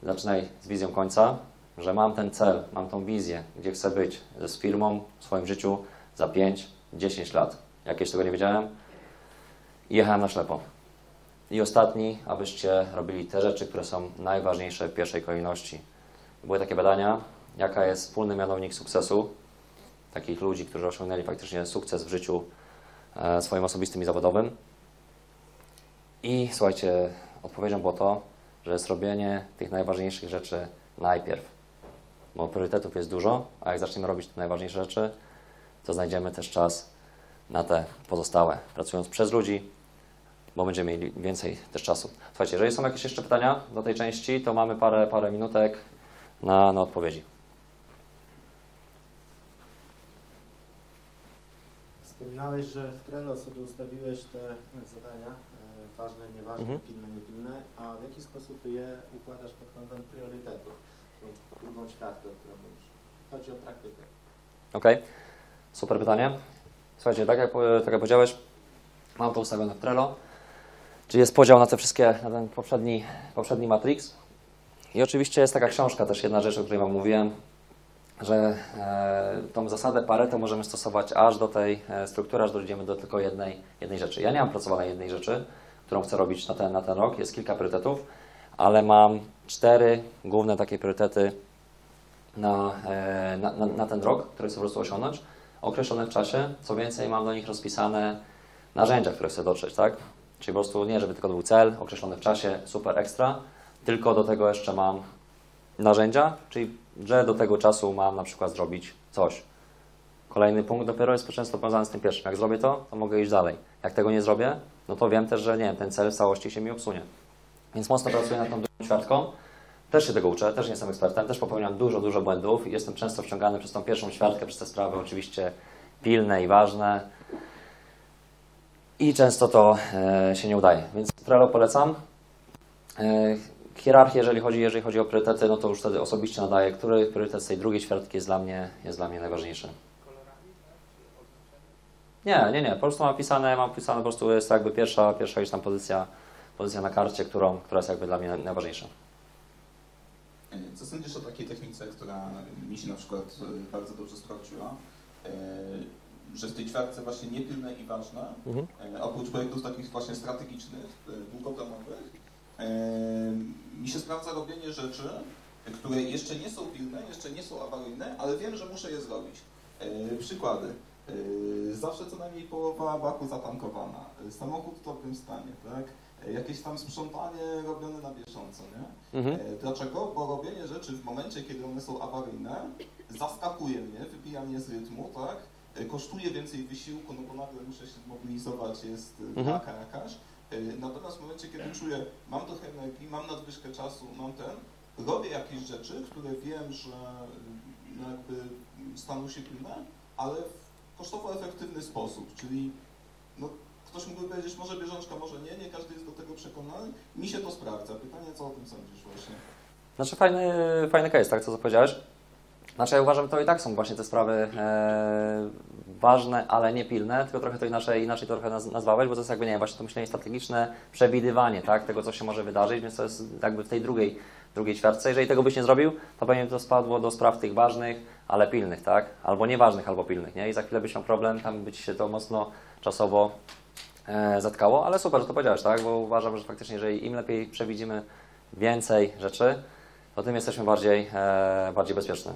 zaczynaj z wizją końca, że mam ten cel, mam tą wizję, gdzie chcę być z firmą w swoim życiu za 5-10 lat. Jak jeszcze tego nie wiedziałem i jechałem na ślepo. I ostatni, abyście robili te rzeczy, które są najważniejsze w pierwszej kolejności. Były takie badania, jaka jest wspólny mianownik sukcesu takich ludzi, którzy osiągnęli faktycznie sukces w życiu e, swoim osobistym i zawodowym. I słuchajcie, odpowiedzią było to, że jest robienie tych najważniejszych rzeczy najpierw. Bo priorytetów jest dużo, a jak zaczniemy robić te najważniejsze rzeczy, to znajdziemy też czas na te pozostałe, pracując przez ludzi, bo będziemy mieli więcej też czasu. Słuchajcie, jeżeli są jakieś jeszcze pytania do tej części, to mamy parę, parę minutek na, na odpowiedzi. Wspominałeś, że w Trello sobie ustawiłeś te zadania ważne, nieważne, Mhm. pilne, niepilne, a w jaki sposób je układasz pod kątem priorytetów? Tą drugą ćwiartkę, o którą mówisz. Chodzi o praktykę. Ok, super pytanie. Słuchajcie, tak jak, tak jak powiedziałeś, mam to ustawione w Trello, czyli jest podział na te wszystkie, na ten poprzedni, poprzedni Matrix. I oczywiście jest taka książka, też jedna rzecz, o której Wam mówiłem, że e, tą zasadę Pareto możemy stosować aż do tej e, struktury, aż dojdziemy do tylko jednej, jednej rzeczy. Ja nie mam pracowanej jednej rzeczy, którą chcę robić na ten, na ten rok, jest kilka priorytetów, ale mam cztery główne takie priorytety na, e, na, na, na ten rok, który chcę po prostu osiągnąć, określone w czasie. Co więcej, mam do nich rozpisane narzędzia, które chcę dotrzeć, tak? Czyli po prostu nie, żeby tylko był cel określony w czasie, super ekstra, tylko do tego jeszcze mam narzędzia, czyli że do tego czasu mam na przykład zrobić coś. Kolejny punkt dopiero jest często powiązany z tym pierwszym. Jak zrobię to, to mogę iść dalej. Jak tego nie zrobię, no to wiem też, że nie ten cel w całości się mi obsunie. Więc mocno pracuję nad tą drugą ćwiartką. Też się tego uczę, też nie jestem ekspertem, też popełniam dużo, dużo błędów jestem często wciągany przez tą pierwszą ćwiartkę, przez te sprawy oczywiście pilne i ważne. I często to e, się nie udaje. Więc Trello polecam. E, hierarchię, jeżeli chodzi, jeżeli chodzi o priorytety, no to już wtedy osobiście nadaję, który priorytet z tej drugiej ćwiartki jest dla mnie, jest dla mnie najważniejszy. Nie, nie, nie. Po prostu mam pisane, mam pisane po prostu jest jakby pierwsza, pierwsza gdzieś tam pozycja, pozycja na karcie, którą, która jest jakby dla mnie najważniejsza. Co sądzisz o takiej technice, która mi się na przykład e, bardzo dobrze sprawdziła, e, że w tej ćwiartce właśnie niepilne i ważne, Mhm. e, oprócz projektów takich właśnie strategicznych, długoterminowych, e, mi się sprawdza robienie rzeczy, które jeszcze nie są pilne, jeszcze nie są awaryjne, ale wiem, że muszę je zrobić. Przykłady. E, Zawsze co najmniej połowa baku zatankowana. E, Samochód w dobrym stanie, tak? E, Jakieś tam sprzątanie robione na bieżąco, nie? Mhm. Dlaczego? Bo robienie rzeczy w momencie, kiedy one są awaryjne, zaskakuje mnie, wybija mnie z rytmu, tak? Kosztuje więcej wysiłku, no bo nagle muszę się zmobilizować, jest Mhm. taka jakaś. Natomiast w momencie, kiedy czuję, mam trochę energii, mam nadwyżkę czasu, mam ten, robię jakieś rzeczy, które wiem, że jakby staną się pilne, ale w kosztowo efektywny sposób, czyli no, ktoś mógłby powiedzieć, może bieżączka, może nie, nie każdy jest do tego przekonany. Mi się to sprawdza. Pytanie, co o tym sądzisz właśnie? Znaczy fajny, fajny case, tak, co powiedziałeś. Znaczy ja uważam, że to i tak są właśnie te sprawy e, ważne, ale nie pilne, tylko trochę to inaczej, inaczej to trochę naz- nazwałeś, bo to jest jakby, nie wiem, właśnie to myślenie strategiczne, przewidywanie, tak, tego, co się może wydarzyć, więc to jest jakby w tej drugiej, drugiej ćwiartce. Jeżeli tego byś nie zrobił, to pewnie to spadło do spraw tych ważnych, ale pilnych, tak, albo nieważnych, albo pilnych, nie, i za chwilę byś miał problem, tam by ci się to mocno czasowo e, zatkało, ale super, że to powiedziałeś, tak, bo uważam, że faktycznie, jeżeli im lepiej przewidzimy więcej rzeczy, to tym jesteśmy bardziej, e, bardziej bezpieczni.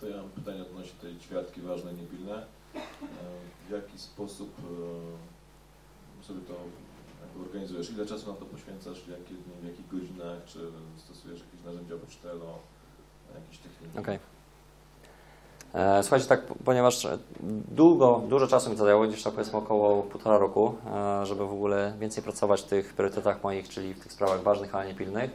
To ja mam pytanie odnośnie ważnej, niepilne. E, W jaki sposób e, sobie to organizujesz? Ile czasu na to poświęcasz? W, jakie dni, w jakich godzinach? Czy stosujesz jakieś narzędzia oprócz Trello? Jakieś techniki? Okej. E, Słuchajcie, tak, ponieważ długo, dużo czasu mi to zajęło, gdzieś tak powiedzmy około półtora roku, żeby w ogóle więcej pracować w tych priorytetach moich, czyli w tych sprawach ważnych, ale nie pilnych.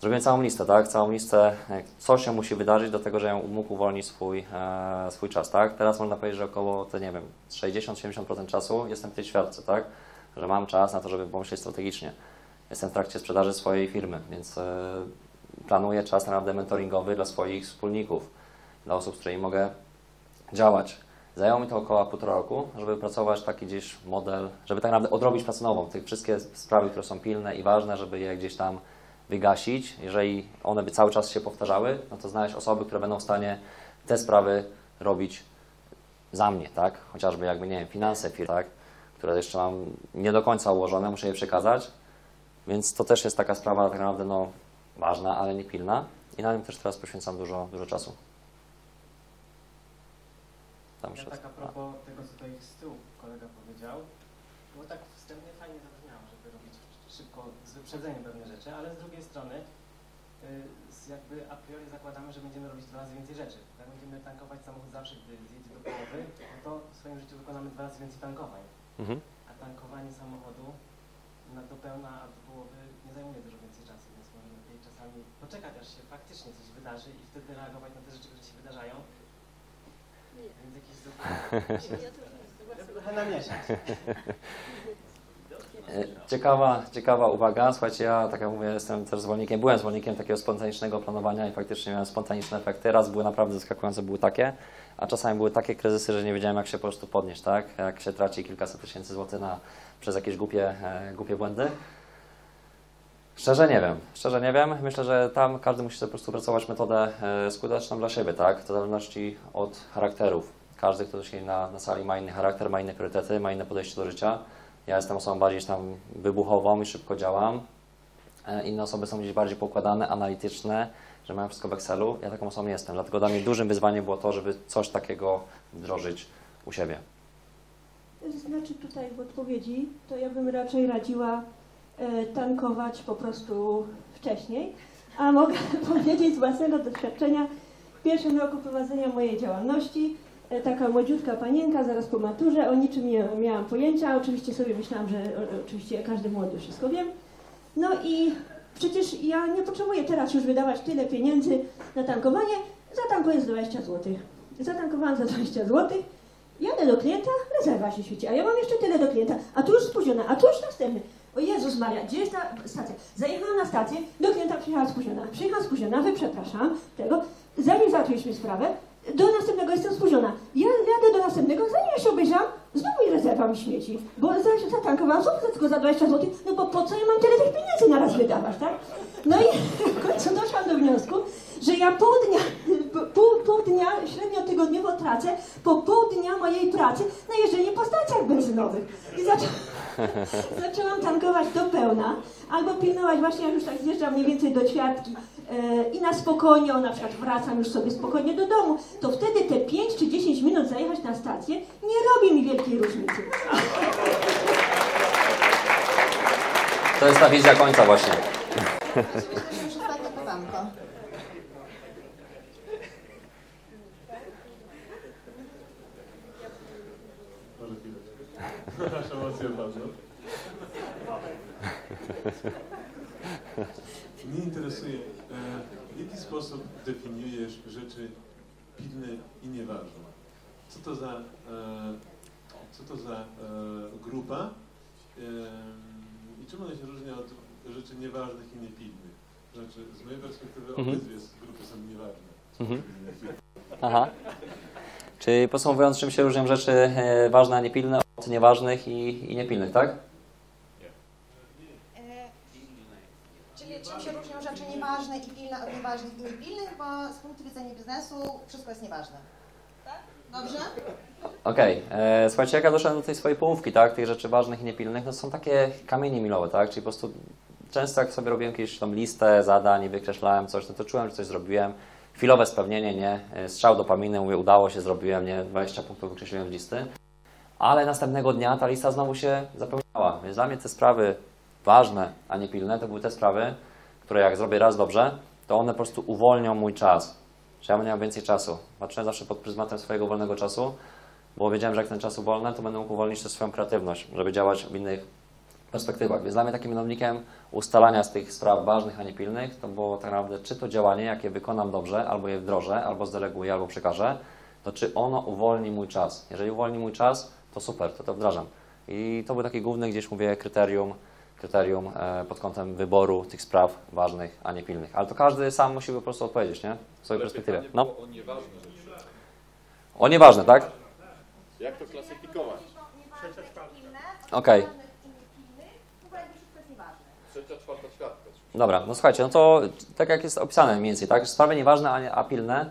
Zrobiłem całą listę, tak? Całą listę, e, co się musi wydarzyć do tego, żebym mógł uwolnić swój, e, swój czas, tak? Teraz można powiedzieć, że około, to nie wiem, 60-70% czasu jestem w tej ćwiartce, tak? Że mam czas na to, żeby pomyśleć strategicznie. Jestem w trakcie sprzedaży swojej firmy, więc e, planuję czas naprawdę mentoringowy dla swoich wspólników, dla osób, z którymi mogę działać. Zajęło mi to około półtora roku, żeby wypracować taki gdzieś model, żeby tak naprawdę odrobić pracę nową, tych wszystkie sprawy, które są pilne i ważne, żeby je gdzieś tam wygasić. Jeżeli one by cały czas się powtarzały, no to znaleźć osoby, które będą w stanie te sprawy robić za mnie, tak? Chociażby jakby, nie wiem, finanse firmy, tak? Które jeszcze mam nie do końca ułożone, muszę je przekazać. Więc to też jest taka sprawa tak naprawdę no, ważna, ale nie pilna. I na tym też teraz poświęcam dużo, dużo czasu. Tam Ja tak a propos tego, co tutaj z tyłu kolega powiedział, bo tak wstępnie fajnie szybko, z wyprzedzeniem pewne rzeczy, ale z drugiej strony y, z jakby a priori zakładamy, że będziemy robić dwa razy więcej rzeczy. Jak będziemy tankować samochód zawsze, gdy zjedzie do połowy, no to w swoim życiu wykonamy dwa razy więcej tankowań. Mhm. A tankowanie samochodu na do pełna, a do połowy nie zajmuje dużo więcej czasu, więc może lepiej czasami poczekać, aż się faktycznie coś wydarzy i wtedy reagować na te rzeczy, które się wydarzają. Nie, Więc jakiś ja też nie trochę namieszać. E, Ciekawa, ciekawa uwaga. Słuchajcie, ja tak jak mówię, jestem też zwolennikiem, byłem zwolennikiem takiego spontanicznego planowania i faktycznie miałem spontaniczne efekty. Raz były naprawdę zaskakujące, były takie, a czasami były takie kryzysy, że nie wiedziałem jak się po prostu podnieść, tak? Jak się traci kilkaset tysięcy złotych na, przez jakieś głupie, e, głupie błędy. Szczerze nie wiem, szczerze nie wiem. Myślę, że tam każdy musi po prostu pracować metodę e, skuteczną dla siebie, tak? W zależności od charakterów. Każdy, kto się na, na sali ma inny charakter, ma inne priorytety, ma inne podejście do życia. Ja jestem osobą bardziej tam wybuchową i szybko działam. E, Inne osoby są gdzieś bardziej poukładane, analityczne, że mają wszystko w Excelu. Ja taką osobą nie jestem. Dlatego dla mnie dużym wyzwaniem było to, żeby coś takiego wdrożyć u siebie. Znaczy tutaj w odpowiedzi, to ja bym raczej radziła e, tankować po prostu wcześniej, a mogę powiedzieć z własnego doświadczenia w pierwszym roku prowadzenia mojej działalności, taka młodziutka panienka zaraz po maturze, o niczym nie miałam pojęcia, oczywiście sobie myślałam, że o, oczywiście każdy młody wszystko wiem. No i przecież ja nie potrzebuję teraz już wydawać tyle pieniędzy na tankowanie, zatankuję z 20 zł. Zatankowałam za 20 zł, Jadę do klienta, rezerwa się świeci, a ja mam jeszcze tyle do klienta, a tu już spóźniona, a tu już następny. O Jezus Maria, gdzie jest ta stacja? Zajechałam na stację, do klienta przyjechałam spóźniona. Przyjechałam spóźniona, wyprzepraszam tego, zanim załatwiliśmy sprawę, do następnego jestem spóźniona. Ja jadę do następnego, zanim ja się obejrzałam, znowu mi rezerwa mi śmieci, bo za- zatankowałam znowu za tylko za 20 zł, no bo po co ja mam tyle tych pieniędzy na raz wydawać, tak? No i w końcu doszłam do wniosku, że ja pół dnia, pół, pół dnia średnio tygodniowo tracę po pół dnia mojej pracy na jeżdżenie po stacjach benzynowych. I zaczę... zaczęłam tankować do pełna, albo pilnować właśnie, jak już tak zjeżdżam mniej więcej do ćwiartki e, i na spokojnie, o, na przykład wracam już sobie spokojnie do domu, to wtedy te 5 czy 10 minut zajechać na stację nie robi mi wielkiej różnicy. To jest ta wizja końca właśnie. Myślę, że już ostatnie pytanko. Może Nasze emocje bardzo. Mnie interesuje, e, w jaki sposób definiujesz rzeczy pilne i nieważne? Co to za, e, co to za e, grupa i czym ona się różni od rzeczy nieważnych i niepilnych? Znaczy, z mojej perspektywy Mhm. obydwie grupy są nieważne. Mhm. Aha. Czyli podsumowując, czym się różnią rzeczy ważne, a niepilne od nieważnych i, i niepilnych, tak? E, Czyli czym się różnią rzeczy nieważne i pilne od nieważnych i niepilnych, bo z punktu widzenia biznesu wszystko jest nieważne. Tak? Dobrze? Okej, e, słuchajcie, jak ja doszedłem do tej swojej połówki, tak, tych rzeczy ważnych i niepilnych, no są takie kamienie milowe, tak, czyli po prostu często jak sobie robiłem jakąś tą listę zadań i wykreślałem coś, no to czułem, że coś zrobiłem, chwilowe spełnienie, nie, E, strzał dopaminy, mówię, udało się, zrobiłem, nie, 20 punktów wykreśliłem z listy, ale następnego dnia ta lista znowu się zapełniała, więc dla mnie te sprawy ważne, a nie pilne, to były te sprawy, które jak zrobię raz dobrze, to one po prostu uwolnią mój czas, że ja będę miał więcej czasu. Patrzyłem zawsze pod pryzmatem swojego wolnego czasu, bo wiedziałem, że jak ten czas uwolnę, to będę mógł uwolnić też swoją kreatywność, żeby działać w innych perspektywach. Więc dla mnie takim mianownikiem ustalania z tych spraw ważnych, a nie pilnych, to było tak naprawdę, czy to działanie, jakie wykonam dobrze, albo je wdrożę, albo zdeleguję, albo przekażę, to czy ono uwolni mój czas. Jeżeli uwolni mój czas, to super, to to wdrażam. I to był taki główny, gdzieś mówię, kryterium, kryterium e, pod kątem wyboru tych spraw ważnych, a nie pilnych. Ale to każdy sam musi po prostu odpowiedzieć, nie? W swojej perspektywie. No. o nieważne rzeczy. O nieważne, tak? Jak to klasyfikować? Okej. Trzecia, czwarta ćwiartka. Dobra, no słuchajcie, no to tak jak jest opisane mniej więcej, tak? Sprawy nieważne, a, nie, a pilne,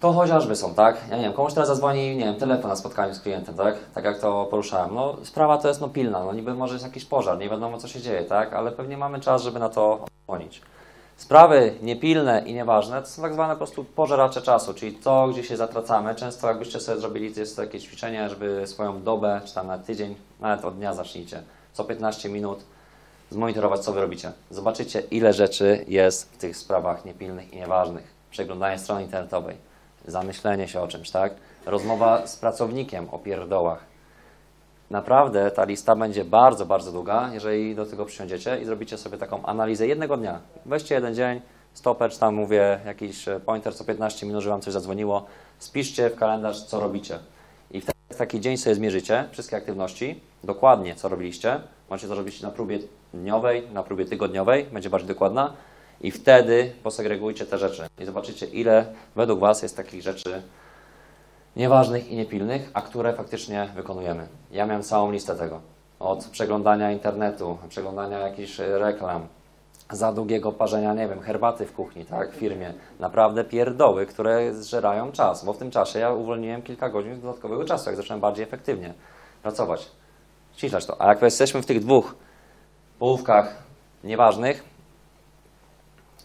to chociażby są, tak? Ja nie wiem, komuś teraz zadzwoni, nie wiem, telefon na spotkaniu z klientem, tak? Tak jak to poruszałem. No sprawa to jest no pilna, no niby może jest jakiś pożar, nie wiadomo co się dzieje, tak? Ale pewnie mamy czas, żeby na to odsłonić. Sprawy niepilne i nieważne to są tak zwane po prostu pożeracze czasu, czyli to, gdzie się zatracamy. Często jakbyście sobie zrobili, to jest takie ćwiczenie, żeby swoją dobę, czy tam na tydzień, nawet od dnia zacznijcie, co 15 minut zmonitorować, co wy robicie. Zobaczycie, ile rzeczy jest w tych sprawach niepilnych i nieważnych. Przeglądanie strony internetowej, zamyślenie się o czymś, tak? Rozmowa z pracownikiem o pierdołach. Naprawdę ta lista będzie bardzo, bardzo długa, jeżeli do tego przysiądziecie i zrobicie sobie taką analizę jednego dnia. Weźcie jeden dzień, stopę, czy tam mówię, jakiś e, pointer co 15 minut, że Wam coś zadzwoniło, spiszcie w kalendarz, co robicie. I w taki dzień sobie zmierzycie wszystkie aktywności, dokładnie co robiliście. Możecie to robić na próbie dniowej, na próbie tygodniowej, będzie bardziej dokładna. I wtedy posegregujcie te rzeczy i zobaczycie, ile według Was jest takich rzeczy nieważnych i niepilnych, a które faktycznie wykonujemy. Ja miałem całą listę tego. Od przeglądania internetu, przeglądania jakichś e, reklam, za długiego parzenia, nie wiem, herbaty w kuchni, tak, w firmie. Naprawdę pierdoły, które zżerają czas, bo w tym czasie ja uwolniłem kilka godzin dodatkowego czasu, jak zacząłem bardziej efektywnie pracować. Ściślać to. A jak jesteśmy w tych dwóch połówkach nieważnych,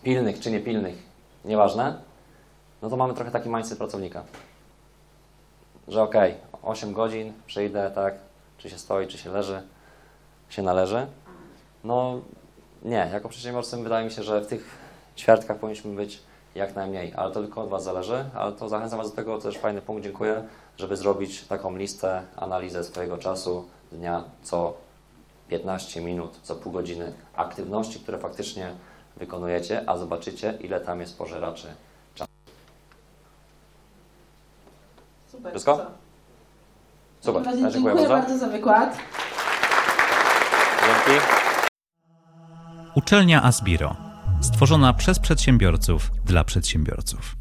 pilnych czy niepilnych, nieważne, no to mamy trochę taki mindset pracownika że okej, 8 godzin, przyjdę, tak, czy się stoi, czy się leży, się należy. No nie, jako przedsiębiorcy wydaje mi się, że w tych ćwiartkach powinniśmy być jak najmniej, ale to tylko od Was zależy, ale to zachęcam Was do tego, to też fajny punkt, dziękuję, żeby zrobić taką listę, analizę swojego czasu dnia co 15 minut, co pół godziny aktywności, które faktycznie wykonujecie, a zobaczycie, ile tam jest pożeraczy Super. Wszystko? co? Super, dziękuję dziękuję bardzo. bardzo za wykład. Dzięki. Uczelnia Asbiro. Stworzona przez przedsiębiorców dla przedsiębiorców.